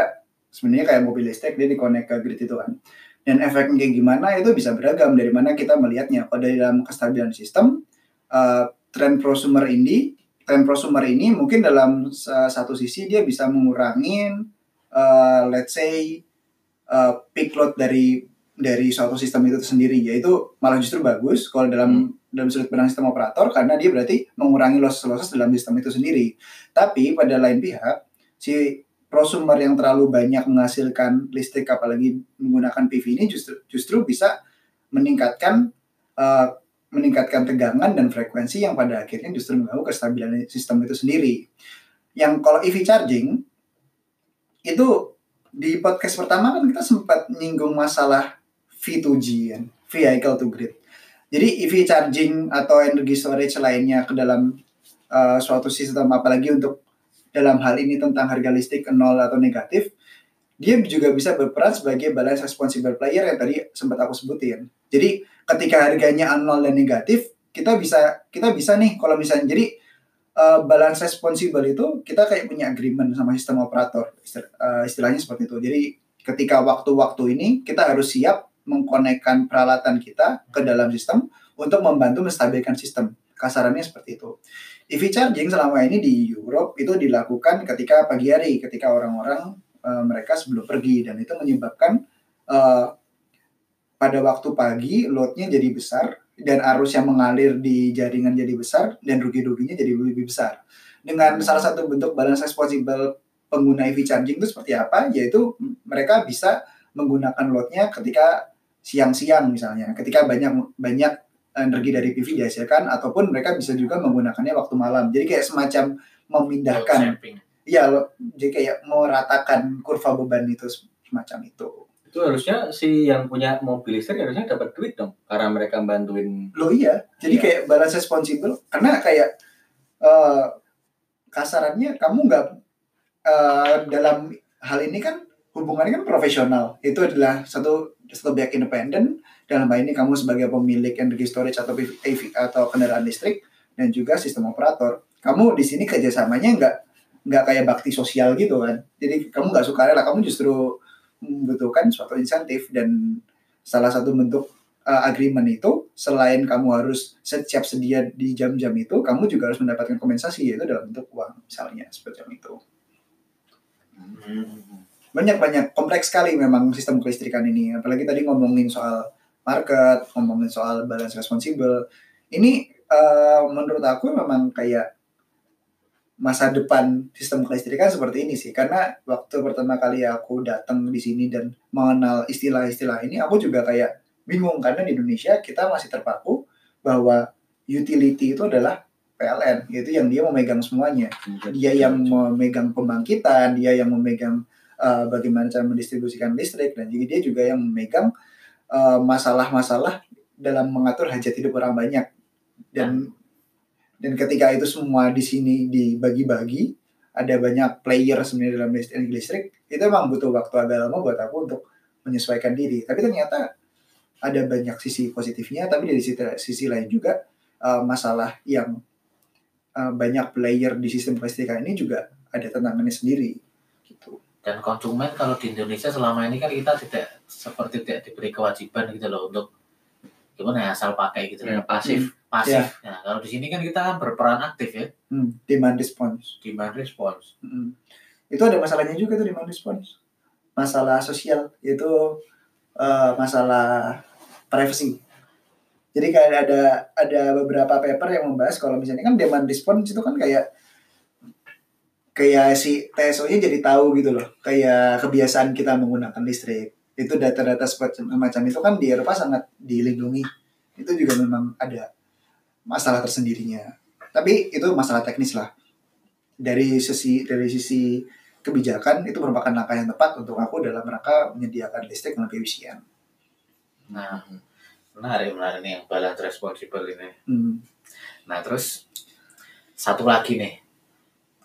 sebenarnya kayak mobil listrik dia dikonek ke grid itu kan. Dan efeknya kayak gimana itu bisa beragam dari mana kita melihatnya. Kalau dari dalam kestabilan sistem eh, tren prosumer ini tren prosumer ini mungkin dalam sa- satu sisi dia bisa mengurangi eh, let's say eh, peak load dari dari suatu sistem itu sendiri yaitu malah justru bagus kalau dalam dalam sudut pandang sistem operator karena dia berarti mengurangi losses-losses dalam sistem itu sendiri. Tapi pada lain pihak si prosumer yang terlalu banyak menghasilkan listrik apalagi menggunakan PV ini justru justru bisa meningkatkan eh, meningkatkan tegangan dan frekuensi yang pada akhirnya justru mengganggu kestabilan sistem itu sendiri. Yang kalau EV charging itu di podcast pertama kan kita sempat nyinggung masalah V2G kan, vehicle to grid. Jadi EV charging atau energy storage lainnya ke dalam uh, suatu sistem apalagi untuk dalam hal ini tentang harga listrik nol atau negatif, dia juga bisa berperan sebagai balance responsible player yang tadi sempat aku sebutin. Jadi ketika harganya nol dan negatif, kita bisa kita bisa nih kalau misalnya jadi uh, balance responsible itu kita kayak punya agreement sama sistem operator uh, istilahnya seperti itu. Jadi ketika waktu-waktu ini kita harus siap mengkonekkan peralatan kita ke dalam sistem untuk membantu menstabilkan sistem. Kasarannya seperti itu. EV charging selama ini di Europe itu dilakukan ketika pagi hari, ketika orang-orang uh, mereka sebelum pergi dan itu menyebabkan uh, pada waktu pagi loadnya jadi besar dan arus yang mengalir di jaringan jadi besar dan rugi-ruginya jadi lebih besar. Dengan salah satu bentuk balance responsible pengguna EV charging itu seperti apa? Yaitu mereka bisa menggunakan loadnya ketika siang-siang misalnya, ketika banyak banyak energi dari PV dihasilkan ataupun mereka bisa juga menggunakannya waktu malam. Jadi kayak semacam memindahkan. Iya, lo- jadi kayak meratakan kurva beban itu semacam itu. Itu harusnya si yang punya mobil listrik harusnya dapat duit dong karena mereka bantuin. Loh iya, jadi Iya. kayak balance responsible karena kayak eh, kasarannya kamu nggak eh, dalam hal ini kan hubungannya kan profesional. Itu adalah satu satu pihak independen dalam hal ini kamu sebagai pemilik energy storage atau PV atau kendaraan listrik dan juga sistem operator. Kamu di sini kerjasamanya nggak nggak kayak bakti sosial gitu kan. Jadi kamu nggak suka rela, kamu justru membutuhkan suatu insentif dan salah satu bentuk uh, agreement itu selain kamu harus siap sedia di jam-jam itu, kamu juga harus mendapatkan kompensasi yaitu dalam bentuk uang misalnya seperti itu. Hmm. Banyak-banyak kompleks sekali memang sistem kelistrikan ini. Apalagi tadi ngomongin soal market, ngomongin soal balance responsible. Ini uh, menurut aku memang kayak masa depan sistem kelistrikan seperti ini sih. Karena waktu pertama kali aku datang di sini dan mengenal istilah-istilah ini, aku juga kayak bingung karena di Indonesia kita masih terpaku bahwa utility itu adalah PLN, yaitu yang dia memegang semuanya. Dia yang memegang pembangkitan, dia yang memegang uh, bagaimana cara mendistribusikan listrik dan juga dia juga yang memegang uh, masalah-masalah dalam mengatur hajat hidup orang banyak. Dan dan ketika itu semua di sini dibagi-bagi, ada banyak player sebenarnya dalam listrik, listrik itu emang butuh waktu agak lama buat aku untuk menyesuaikan diri. Tapi ternyata ada banyak sisi positifnya, tapi dari sisi, sisi lain juga uh, masalah yang uh, banyak player di sistem kelistrikan ini juga ada tantangannya sendiri. Dan konsumen kalau di Indonesia selama ini kan kita tidak seperti tidak diberi kewajiban gitu loh untuk gimana ya asal pakai gitu Ya, pasif. pasif. Nah kalau di sini kan kita berperan aktif ya Hmm, demand response. demand response. Mm. Itu ada masalahnya juga tuh demand response. Masalah sosial yaitu uh, masalah privacy. Jadi kayak ada ada beberapa paper yang membahas kalau misalnya kan demand response itu kan kayak kayak si TSO-nya jadi tahu gitu loh, kayak kebiasaan kita menggunakan listrik. Itu data-data semacam itu kan di Eropa sangat dilindungi. Itu juga memang ada masalah tersendirinya. Tapi itu masalah teknis lah dari sisi dari sisi kebijakan itu merupakan langkah yang tepat untuk aku dalam rangka menyediakan listrik yang lebih efisien. Nah menarik menarik nih yang balance responsible ini. Hmm. Nah terus satu lagi nih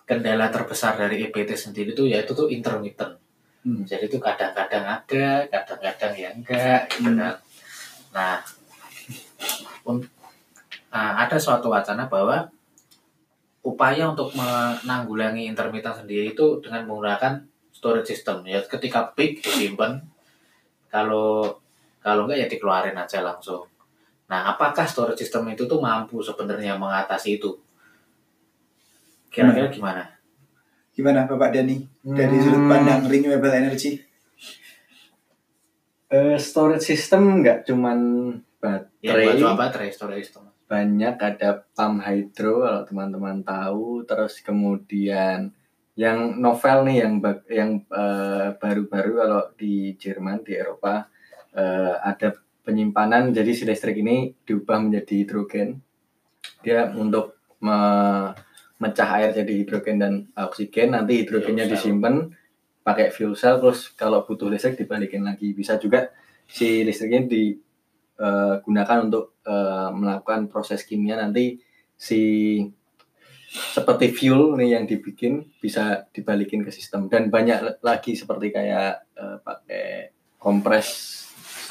kendala terbesar dari EBT sendiri tuh yaitu tuh intermittent. Hmm. Jadi itu kadang-kadang ada, kadang-kadang ya enggak gitu Hmm. kan. Nah, nah, ada suatu wacana bahwa upaya untuk menanggulangi intermittent sendiri itu dengan menggunakan storage system ya ketika peak disimpan kalau kalau enggak ya dikeluarin aja langsung. Nah, apakah storage system itu tuh mampu sebenarnya mengatasi itu? Kira-kira gimana? Gimana Bapak Dani dari Hmm. sudut pandang renewable energy? Eh, storage system nggak cuman Ya baterai, coba baterai storage system. banyak ada pump hydro kalau teman-teman tahu, terus kemudian yang novel nih yang bag- yang eh, baru-baru kalau di Jerman di Eropa eh, ada penyimpanan jadi si listrik ini diubah menjadi hidrogen. Dia untuk me- mecah air jadi hidrogen dan oksigen nanti hidrogennya disimpan pakai fuel cell terus kalau butuh listrik dibalikin lagi. Bisa juga si listriknya digunakan untuk eh, melakukan proses kimia. Nanti si seperti fuel nih yang dibikin bisa dibalikin ke sistem. Dan banyak lagi seperti kayak eh, pakai kompres.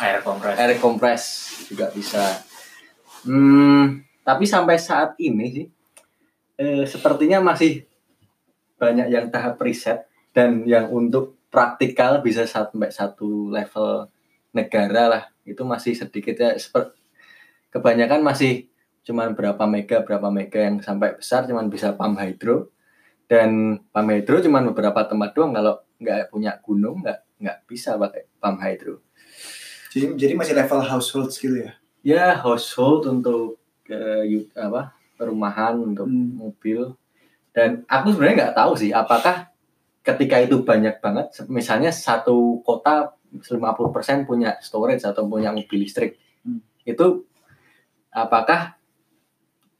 Air kompres. air kompres juga bisa. Hmm, tapi sampai saat ini sih eh, sepertinya masih banyak yang tahap riset dan yang untuk praktikal bisa sampai satu level negara lah. Itu masih sedikit ya. Seper- kebanyakan masih cuman berapa mega berapa mega yang sampai besar cuman bisa pump hydro. Dan pump hydro cuman beberapa tempat doang. Kalau nggak punya gunung nggak nggak bisa pakai pump hydro. Jadi, jadi masih level household gitu ya? ya household untuk yu- apa perumahan untuk Hmm. mobil dan aku sebenarnya nggak tahu sih apakah ketika itu banyak banget misalnya satu kota 50% punya storage atau punya mobil listrik Hmm. itu apakah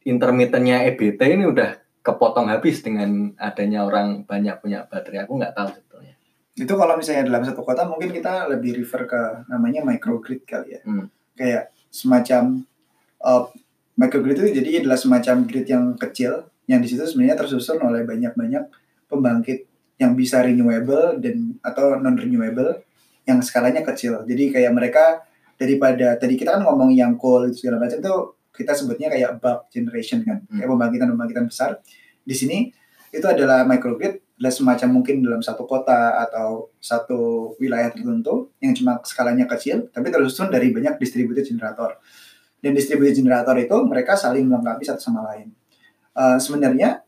intermittennya EBT ini udah kepotong habis dengan adanya orang banyak punya baterai aku nggak tahu sebetulnya Itu kalau misalnya dalam satu kota mungkin kita lebih refer ke namanya microgrid kali ya. Hmm. Kayak semacam uh, microgrid itu jadi adalah semacam grid yang kecil yang di situ sebenarnya tersusun oleh banyak-banyak pembangkit yang bisa renewable dan atau non renewable yang skalanya kecil. Jadi kayak mereka daripada tadi kita kan ngomong yang coal segala macam itu kita sebutnya kayak bulk generation kan, Hmm. kayak pembangkitan-pembangkitan besar. Di sini itu adalah microgrid adalah semacam mungkin dalam satu kota atau satu wilayah tertentu yang cuma skalanya kecil tapi tersusun dari banyak distributed generator dan distributed generator itu mereka saling melengkapi satu sama lain Eh, sebenarnya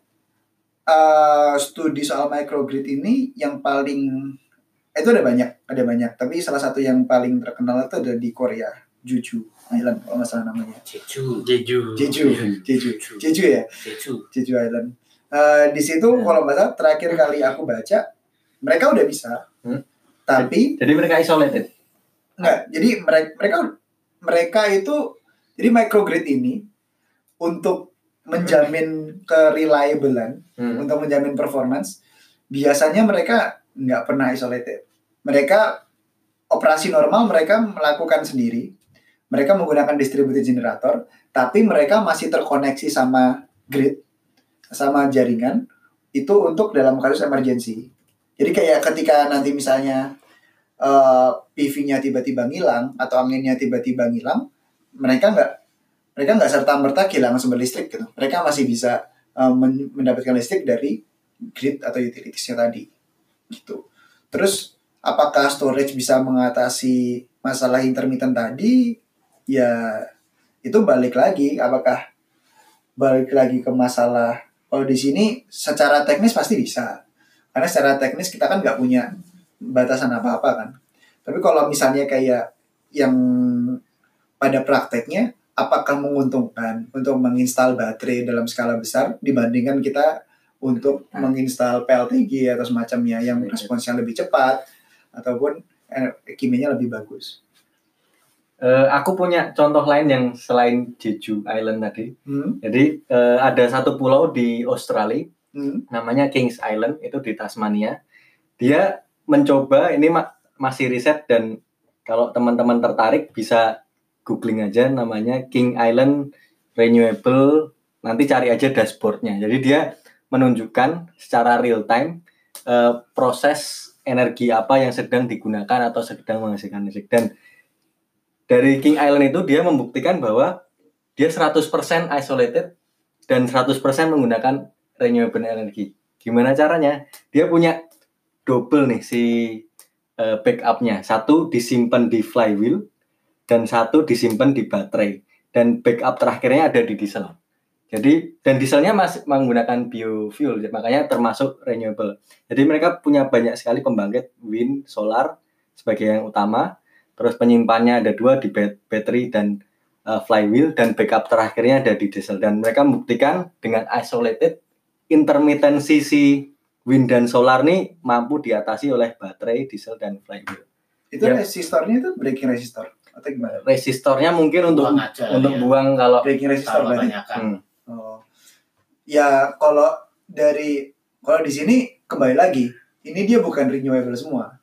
eh, studi soal microgrid ini yang paling itu ada banyak ada banyak tapi salah satu yang paling terkenal itu ada di Korea Jeju Island kalau nggak salah namanya Jeju. Jeju. Jeju Jeju Jeju ya Jeju. Jeju Island. Eh, di situ Ya. kalau nggak salah terakhir kali aku baca mereka udah bisa, Hmm. tapi Jadi mereka isolated. nggak. Jadi mereka mereka mereka itu jadi microgrid ini untuk menjamin kereliablean, Hmm. untuk menjamin performance, biasanya mereka nggak pernah isolated. Mereka operasi normal mereka melakukan sendiri. Mereka menggunakan distributed generator, tapi mereka masih terkoneksi sama grid, sama jaringan itu untuk dalam kasus emergency. Jadi kayak ketika nanti misalnya eh, PV-nya tiba-tiba ngilang atau anginnya tiba-tiba ngilang, mereka nggak mereka nggak serta merta kehilangan sumber listrik gitu. Mereka masih bisa men- mendapatkan listrik dari grid atau utilities-nya tadi gitu. Terus apakah storage bisa mengatasi masalah intermittent tadi? Ya itu balik lagi apakah balik lagi ke masalah kalau di sini secara teknis pasti bisa. Karena secara teknis kita kan nggak punya batasan apa-apa kan. Tapi kalau misalnya kayak yang pada prakteknya apakah menguntungkan untuk menginstal baterai dalam skala besar dibandingkan kita untuk menginstal PLTG atau semacamnya yang responsnya lebih cepat ataupun eh, kimianya lebih bagus. Eh, aku punya contoh lain yang selain Jeju Island tadi. Hmm? Jadi eh, ada satu pulau di Australia Hmm? namanya Kings Island itu di Tasmania. Dia mencoba ini ma- masih riset dan kalau teman-teman tertarik bisa googling aja namanya King Island Renewable nanti cari aja dashboardnya. Jadi dia menunjukkan secara real time eh, proses energi apa yang sedang digunakan atau sedang menghasilkan listrik dan dari King Island itu dia membuktikan bahwa dia 100% isolated dan 100% menggunakan renewable energy. Gimana caranya? Dia punya double nih si eh, backupnya. Satu disimpan di flywheel dan satu disimpan di baterai. Dan backup terakhirnya ada di diesel. Jadi dan dieselnya masih menggunakan biofuel, makanya termasuk renewable. Jadi mereka punya banyak sekali pembangkit wind, solar sebagai yang utama. Terus penyimpannya ada dua di bat- battery dan uh, flywheel dan backup terakhirnya ada di diesel dan mereka membuktikan dengan isolated intermitensi si wind dan solar nih mampu diatasi oleh baterai, diesel dan flywheel. Itu Ya. resistornya itu breaking resistor atau gimana? Resistornya mungkin untuk Buang aja, untuk ya. buang kalau Breaking resistor berarti. hmm, Oh. Ya kalau dari kalau di sini kembali lagi, ini dia bukan renewable semua.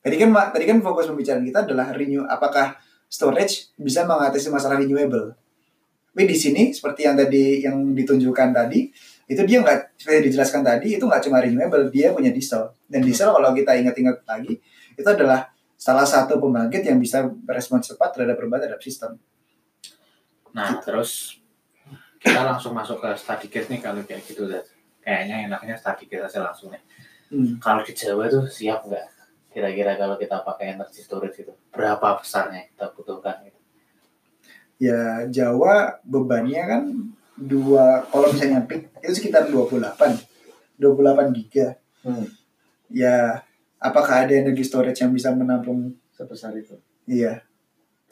Tadi kan tadi kan fokus pembicaraan kita adalah renew apakah storage bisa mengatasi masalah renewable. Tapi di sini seperti yang tadi yang ditunjukkan tadi, itu dia nggak seperti dijelaskan tadi itu nggak cuma renewable, dia punya diesel. Dan diesel kalau kita ingat-ingat lagi, itu adalah salah satu pembangkit yang bisa berespons cepat terhadap perubahan terhadap sistem. Nah, terus kita langsung masuk ke study case nih kalau kayak gitu Dad. Kayaknya enaknya study case aja langsung nih. Hmm. Kalau di Jawa tuh siap nggak? Kira-kira kalau kita pakai energy storage itu berapa besarnya kita butuhkan gitu. ya Jawa bebannya kan dua kalau misalnya peak itu sekitar 28 28 giga Hmm. ya apakah ada energi storage yang bisa menampung sebesar itu. iya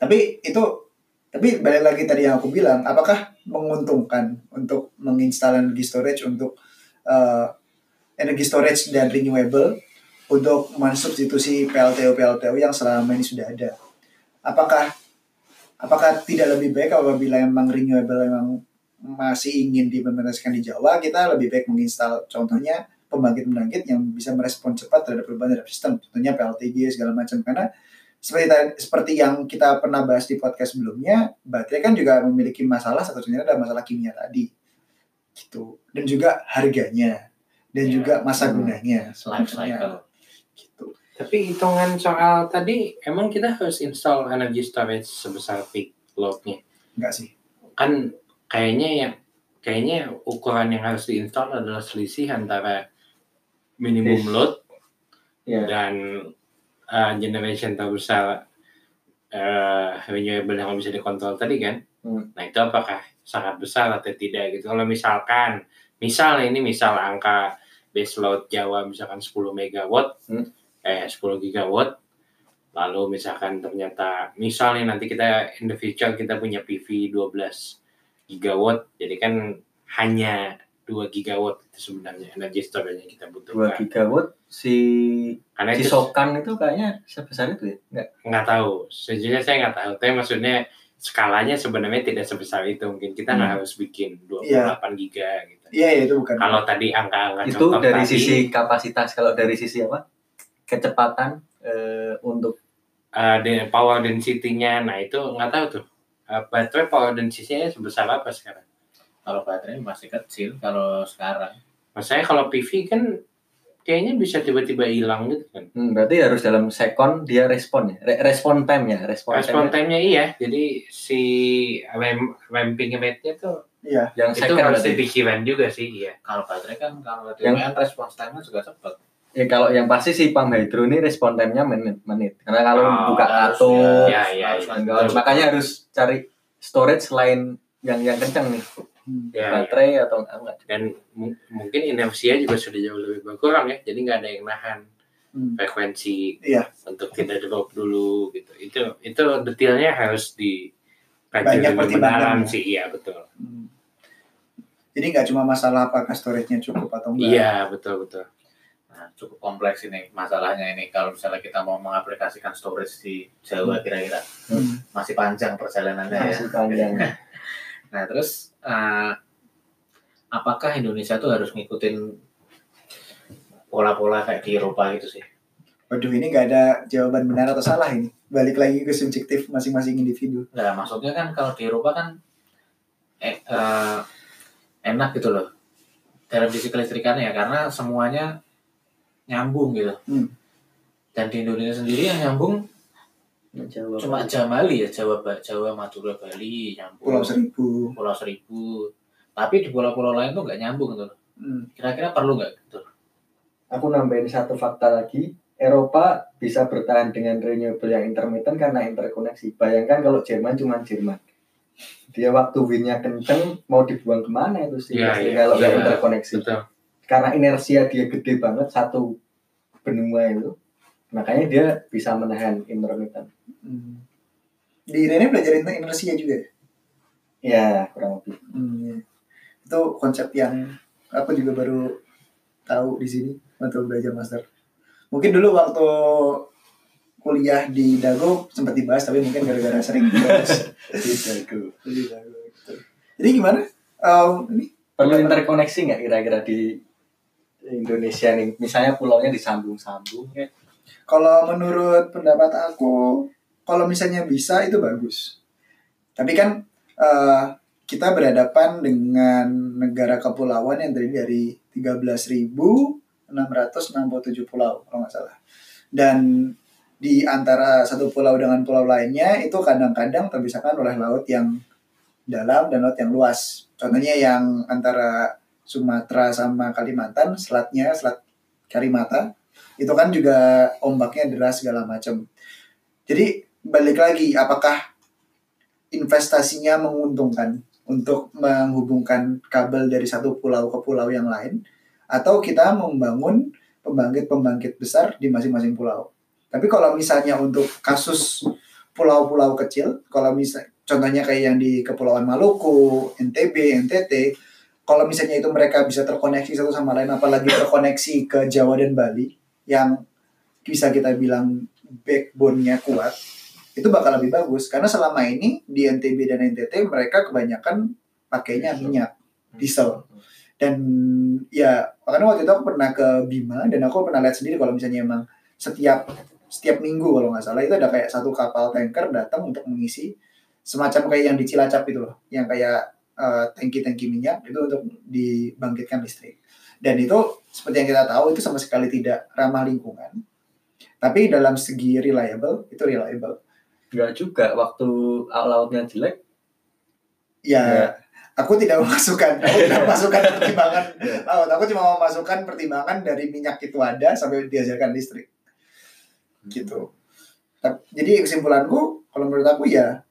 tapi itu tapi balik lagi tadi yang aku bilang apakah menguntungkan untuk menginstal energi storage untuk eh, energi storage dan renewable untuk mensubstitusi PLTU PLTU yang selama ini sudah ada apakah apakah tidak lebih baik apabila memang renewable memang masih ingin diimplementasikan di Jawa kita lebih baik menginstal contohnya pembangkit-pembangkit yang bisa merespon cepat terhadap perubahan terhadap sistem, contohnya PLTG segala macam. Karena seperti seperti yang kita pernah bahas di podcast sebelumnya, baterai kan juga memiliki masalah satu satunya adalah masalah kimia tadi, gitu. Dan juga harganya, dan Iya. juga masa Hmm. gunanya, cycle gitu. Tapi hitungan soal tadi, emang kita harus install energy storage sebesar peak load-nya? Enggak sih. Kan kayaknya yang kayaknya ukuran yang harus diinstal adalah selisih antara minimum Yes. load Iya. dan uh, generation terbesar uh, renewable yang bisa dikontrol tadi kan. Hmm. Nah itu apakah sangat besar atau tidak gitu. Kalau misalkan, misal ini misal angka base load Jawa misalkan 10 megawatt, Hmm. eh 10 gigawatt, lalu misalkan ternyata misalnya nanti kita in the future kita punya PV 12 gigawatt, jadi kan hanya 2 gigawatt itu sebenarnya energi storage yang kita 2 butuhkan. gigawatt si Karena si itu Sokan itu kayaknya sebesar itu ya? Enggak. nggak tahu sejujurnya saya nggak tahu tapi maksudnya skalanya sebenarnya tidak sebesar itu mungkin kita nggak Hmm. harus bikin 28 giga gitu Iya, iya, itu bukan. kalau tadi angka-angka itu contoh dari tadi sisi kapasitas kalau dari sisi apa? Kecepatan eh, untuk uh, power density-nya nah itu nggak tahu tuh Uh, baterai power density-nya sebesar apa sekarang kalau baterai masih kecil kalau sekarang maksudnya kalau PV kan kayaknya bisa tiba-tiba hilang gitu kan hmm, berarti harus dalam second dia respon ya. Re- respon time ya, respon, respon time time-nya iya jadi si ram ramping rate-nya tuh Iya. yang itu second harus berarti. dipikiran juga sih iya kalau baterai kan kalau Yang- DPN respons time-nya juga cepat Ya kalau yang pasti si pump hydro ini respon time-nya menit menit. Karena kalau Oh, buka kartu ya, ya, ya. kan. enggak, makanya harus cari storage selain yang yang kenceng nih, Hmm. ya, ya. baterai atau enggak. dan mu- mungkin inersia juga sudah jauh lebih berkurang ya jadi nggak ada yang nahan Hmm. frekuensi Iya. untuk tidak drop dulu gitu itu itu detailnya harus di Banyak lebih pertimbangan mendalam ya. sih iya betul Hmm. Jadi nggak cuma masalah apakah storage-nya cukup atau enggak. iya betul betul Nah, cukup kompleks ini masalahnya ini kalau misalnya kita mau mengaplikasikan storage di Jawa kira-kira Hmm. masih panjang perjalanannya ya. Masih panjang. Nah terus eh, apakah Indonesia tuh harus ngikutin pola-pola kayak di Eropa gitu sih? Waduh, ini nggak ada jawaban benar atau salah ini. Balik lagi ke subjektif masing-masing individu. Nah maksudnya kan kalau di Eropa kan eh, eh, enak gitu loh dalam sisi kelistrikannya ya karena semuanya nyambung gitu. Hmm. Dan di Indonesia sendiri yang nyambung Jawa. cuma Jamali ya Jawa Jawa Madura Bali nyambung. Pulau Seribu. Pulau Seribu. Tapi di pulau-pulau lain tuh nggak nyambung gitu. loh. Hmm. Kira-kira perlu nggak gitu? Aku nambahin satu fakta lagi. Eropa bisa bertahan dengan renewable yang intermittent karena interkoneksi. Bayangkan kalau Jerman cuma Jerman. Dia waktu windnya kenceng mau dibuang ke mana itu sih pasti iya, kalau nggak iya. interkoneksi. betul Karena inersia dia gede banget satu benua itu, makanya dia bisa menahan intermittent. Hmm. Di Irene belajar inersia juga ya? Kurang lebih. Hmm, iya. Itu konsep yang aku juga baru tahu di sini waktu belajar master. Mungkin dulu waktu kuliah di Dago sempat dibahas tapi mungkin gara-gara sering dibahas di Dago gitu. Jadi gimana? Um, ini Perlu interkoneksi nggak kira-kira di Indonesia nih? Misalnya pulaunya disambung-sambung ya. Kalau menurut pendapat aku, kalau misalnya bisa itu bagus. Tapi kan eh, kita berhadapan dengan negara kepulauan yang terdiri dari 13.667 pulau kalau nggak salah. Dan di antara satu pulau dengan pulau lainnya itu kadang-kadang terpisahkan oleh laut yang dalam dan laut yang luas. Contohnya yang antara Sumatera sama Kalimantan, selatnya selat Karimata, itu kan juga ombaknya deras segala macam. Jadi balik lagi, apakah investasinya menguntungkan untuk menghubungkan kabel dari satu pulau ke pulau yang lain, atau kita membangun pembangkit-pembangkit besar di masing-masing pulau. Tapi kalau misalnya untuk kasus pulau-pulau kecil, kalau misal contohnya kayak yang di Kepulauan Maluku, NTB, NTT, kalau misalnya itu mereka bisa terkoneksi satu sama lain, apalagi terkoneksi ke Jawa dan Bali, yang bisa kita bilang backbone-nya kuat, itu bakal lebih bagus. Karena selama ini di NTB dan NTT mereka kebanyakan pakainya minyak, diesel. dan ya makanya waktu itu aku pernah ke Bima dan aku pernah lihat sendiri kalau misalnya emang setiap setiap minggu kalau nggak salah itu ada kayak satu kapal tanker datang untuk mengisi semacam kayak yang di Cilacap itu loh yang kayak eh, tangki-tangki minyak itu untuk dibangkitkan listrik dan itu seperti yang kita tahu itu sama sekali tidak ramah lingkungan. Tapi dalam segi reliable itu reliable. Enggak juga waktu lautnya jelek. ya Ya. aku tidak memasukkan. Aku tidak memasukkan pertimbangan laut. Aku cuma memasukkan pertimbangan dari minyak itu ada sampai dihasilkan listrik. Gitu. Tap- jadi kesimpulanku kalau menurut aku ya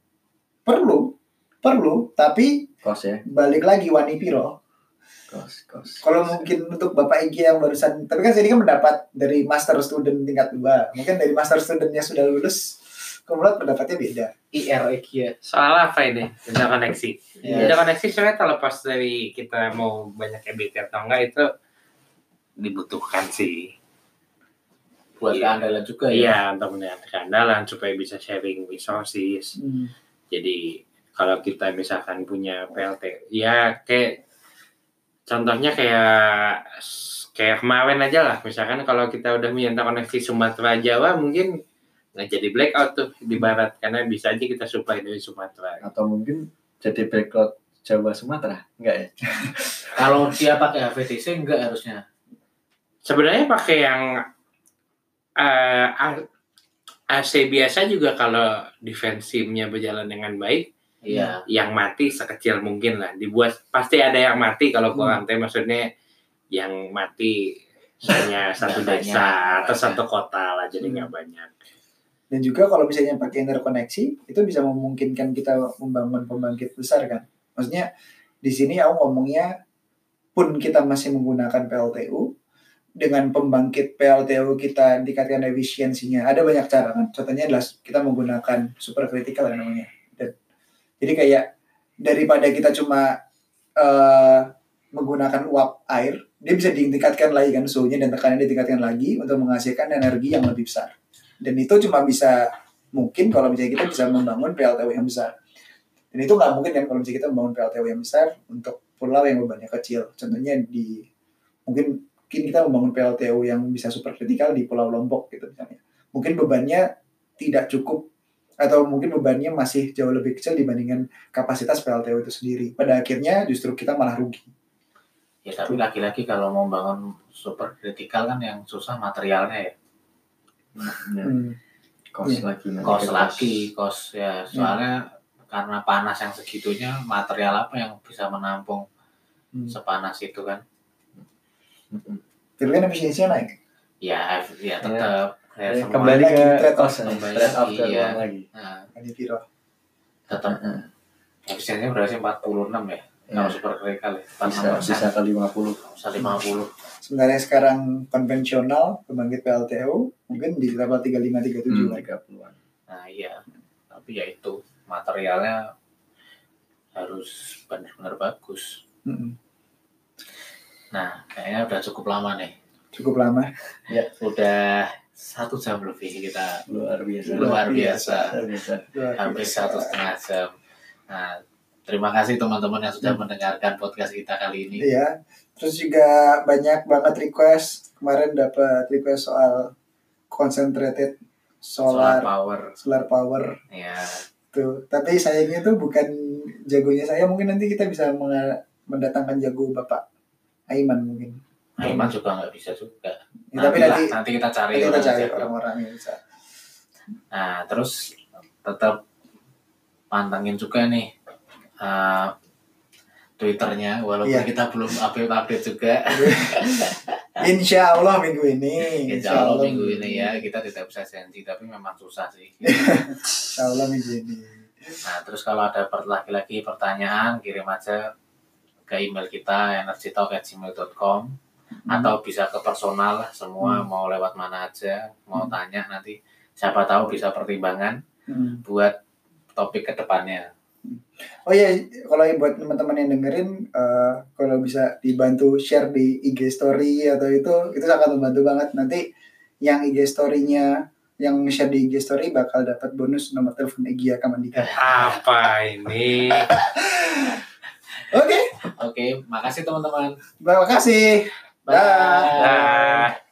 perlu. Perlu tapi Kos ya. balik lagi wani piro Kos, kos. kalau mungkin untuk bapak Igi yang barusan tapi kan ini kan mendapat dari master student tingkat dua mungkin dari master studentnya sudah lulus kemudian pendapatnya beda IR Ekia. Soal apa ini? Interkoneksi. Yes. Interkoneksi sebenarnya terlepas dari kita mau banyak EBT atau enggak itu dibutuhkan sih. Buat Iya. keandalan juga ya. Iya, untuk meningkatkan keandalan supaya bisa sharing resources. Jadi kalau kita misalkan punya PLT, ya kayak contohnya kayak kayak kemarin aja lah. Misalkan kalau kita udah minta koneksi Sumatera Jawa mungkin nggak jadi blackout tuh di barat karena bisa aja kita supply dari Sumatera. Atau mungkin jadi backlog Jawa Sumatera. Enggak ya? Kalau dia pakai HVDC enggak harusnya. Sebenarnya pakai yang eh, A- AC biasa juga kalau defensifnya berjalan dengan baik Iya. yang mati sekecil mungkin lah dibuat pasti ada yang mati kalau kurang teh maksudnya yang mati hanya satu desa banyak. atau satu kota lah jadi Hmm. nggak banyak dan juga kalau misalnya pakai interkoneksi itu bisa memungkinkan kita membangun pembangkit besar kan maksudnya di sini aku ngomongnya pun kita masih menggunakan PLTU dengan pembangkit PLTU kita tingkatkan efisiensinya ada banyak cara kan contohnya adalah kita menggunakan supercritical namanya jadi kayak daripada kita cuma eh, menggunakan uap air dia bisa ditingkatkan lagi kan suhunya dan tekanannya ditingkatkan lagi untuk menghasilkan energi yang lebih besar. Dan itu cuma bisa mungkin kalau misalnya kita bisa membangun PLTU yang besar. Dan itu nggak mungkin kan kalau misalnya kita membangun PLTU yang besar untuk pulau yang bebannya kecil. Contohnya di mungkin mungkin kita membangun PLTU yang bisa super kritikal di Pulau Lombok gitu misalnya. Mungkin bebannya tidak cukup atau mungkin bebannya masih jauh lebih kecil dibandingkan kapasitas PLTU itu sendiri pada akhirnya justru kita malah rugi Ya tapi lagi-lagi kalau mau bangun super kritikal kan yang susah materialnya ya. Hmm. Kos Iya. lagi. Kos lagi, kos ya. Soalnya karena panas yang segitunya material apa yang bisa menampung Hmm. sepanas itu kan? Mm-mm. tapi kan efisiensinya naik Ya, F- ya tetap ya, semua Kembali Lagi, ke trade off. Kembali Trade off iya. lagi. nah, Ini piro tetap Heeh. efisiennya berarti 46 ya. Ya, Kalau super kritikal ya. bisa 46 bisa ke 50. bisa 50. sebenarnya sekarang konvensional pembangkit PLTU mungkin di level 35 37 Hmm, lah 30-an. Nah iya, tapi ya itu materialnya harus benar-benar bagus. Mm-mm. Nah kayaknya udah cukup lama nih, cukup lama udah satu jam lebih kita Luar biasa. luar biasa, Luar biasa. Luar hampir biasa. satu setengah jam. Nah terima kasih teman-teman yang sudah Hmm. mendengarkan podcast kita kali ini. Iya. Terus juga banyak banget request. Kemarin dapat request soal concentrated Solar solar power, solar power ya tuh. Tapi sayangnya tuh bukan jagonya saya. Mungkin nanti kita bisa mendatangkan jago Bapak Aiman mungkin. Aiman juga nggak bisa juga. Ya, tapi nanti nanti kita cari nanti kita cari orang-orang yang bisa. Nah, terus tetap pantengin juga nih uh, Twitternya, walaupun Iya. kita belum update-update juga. Insya Allah minggu ini. Insya Allah minggu ini ya kita tidak bisa janji, tapi memang susah sih. Insya Allah minggu ini. Nah, terus kalau ada lagi-lagi pertanyaan, kirim aja ke email kita energytalk@gmail.com atau bisa ke personal lah semua Hmm. mau lewat mana aja mau Hmm. tanya nanti siapa tahu bisa pertimbangan Hmm. buat topik ke depannya Oh iya, kalau buat teman-teman yang dengerin, eh, kalau bisa dibantu share di IG Story atau itu, itu sangat membantu banget. Nanti yang IG Story-nya, yang share di IG Story bakal dapat bonus nomor telepon Egya Kamandika. apa ini Oke, Oke, makasih teman-teman. terima kasih. Bye. Dah. Dah.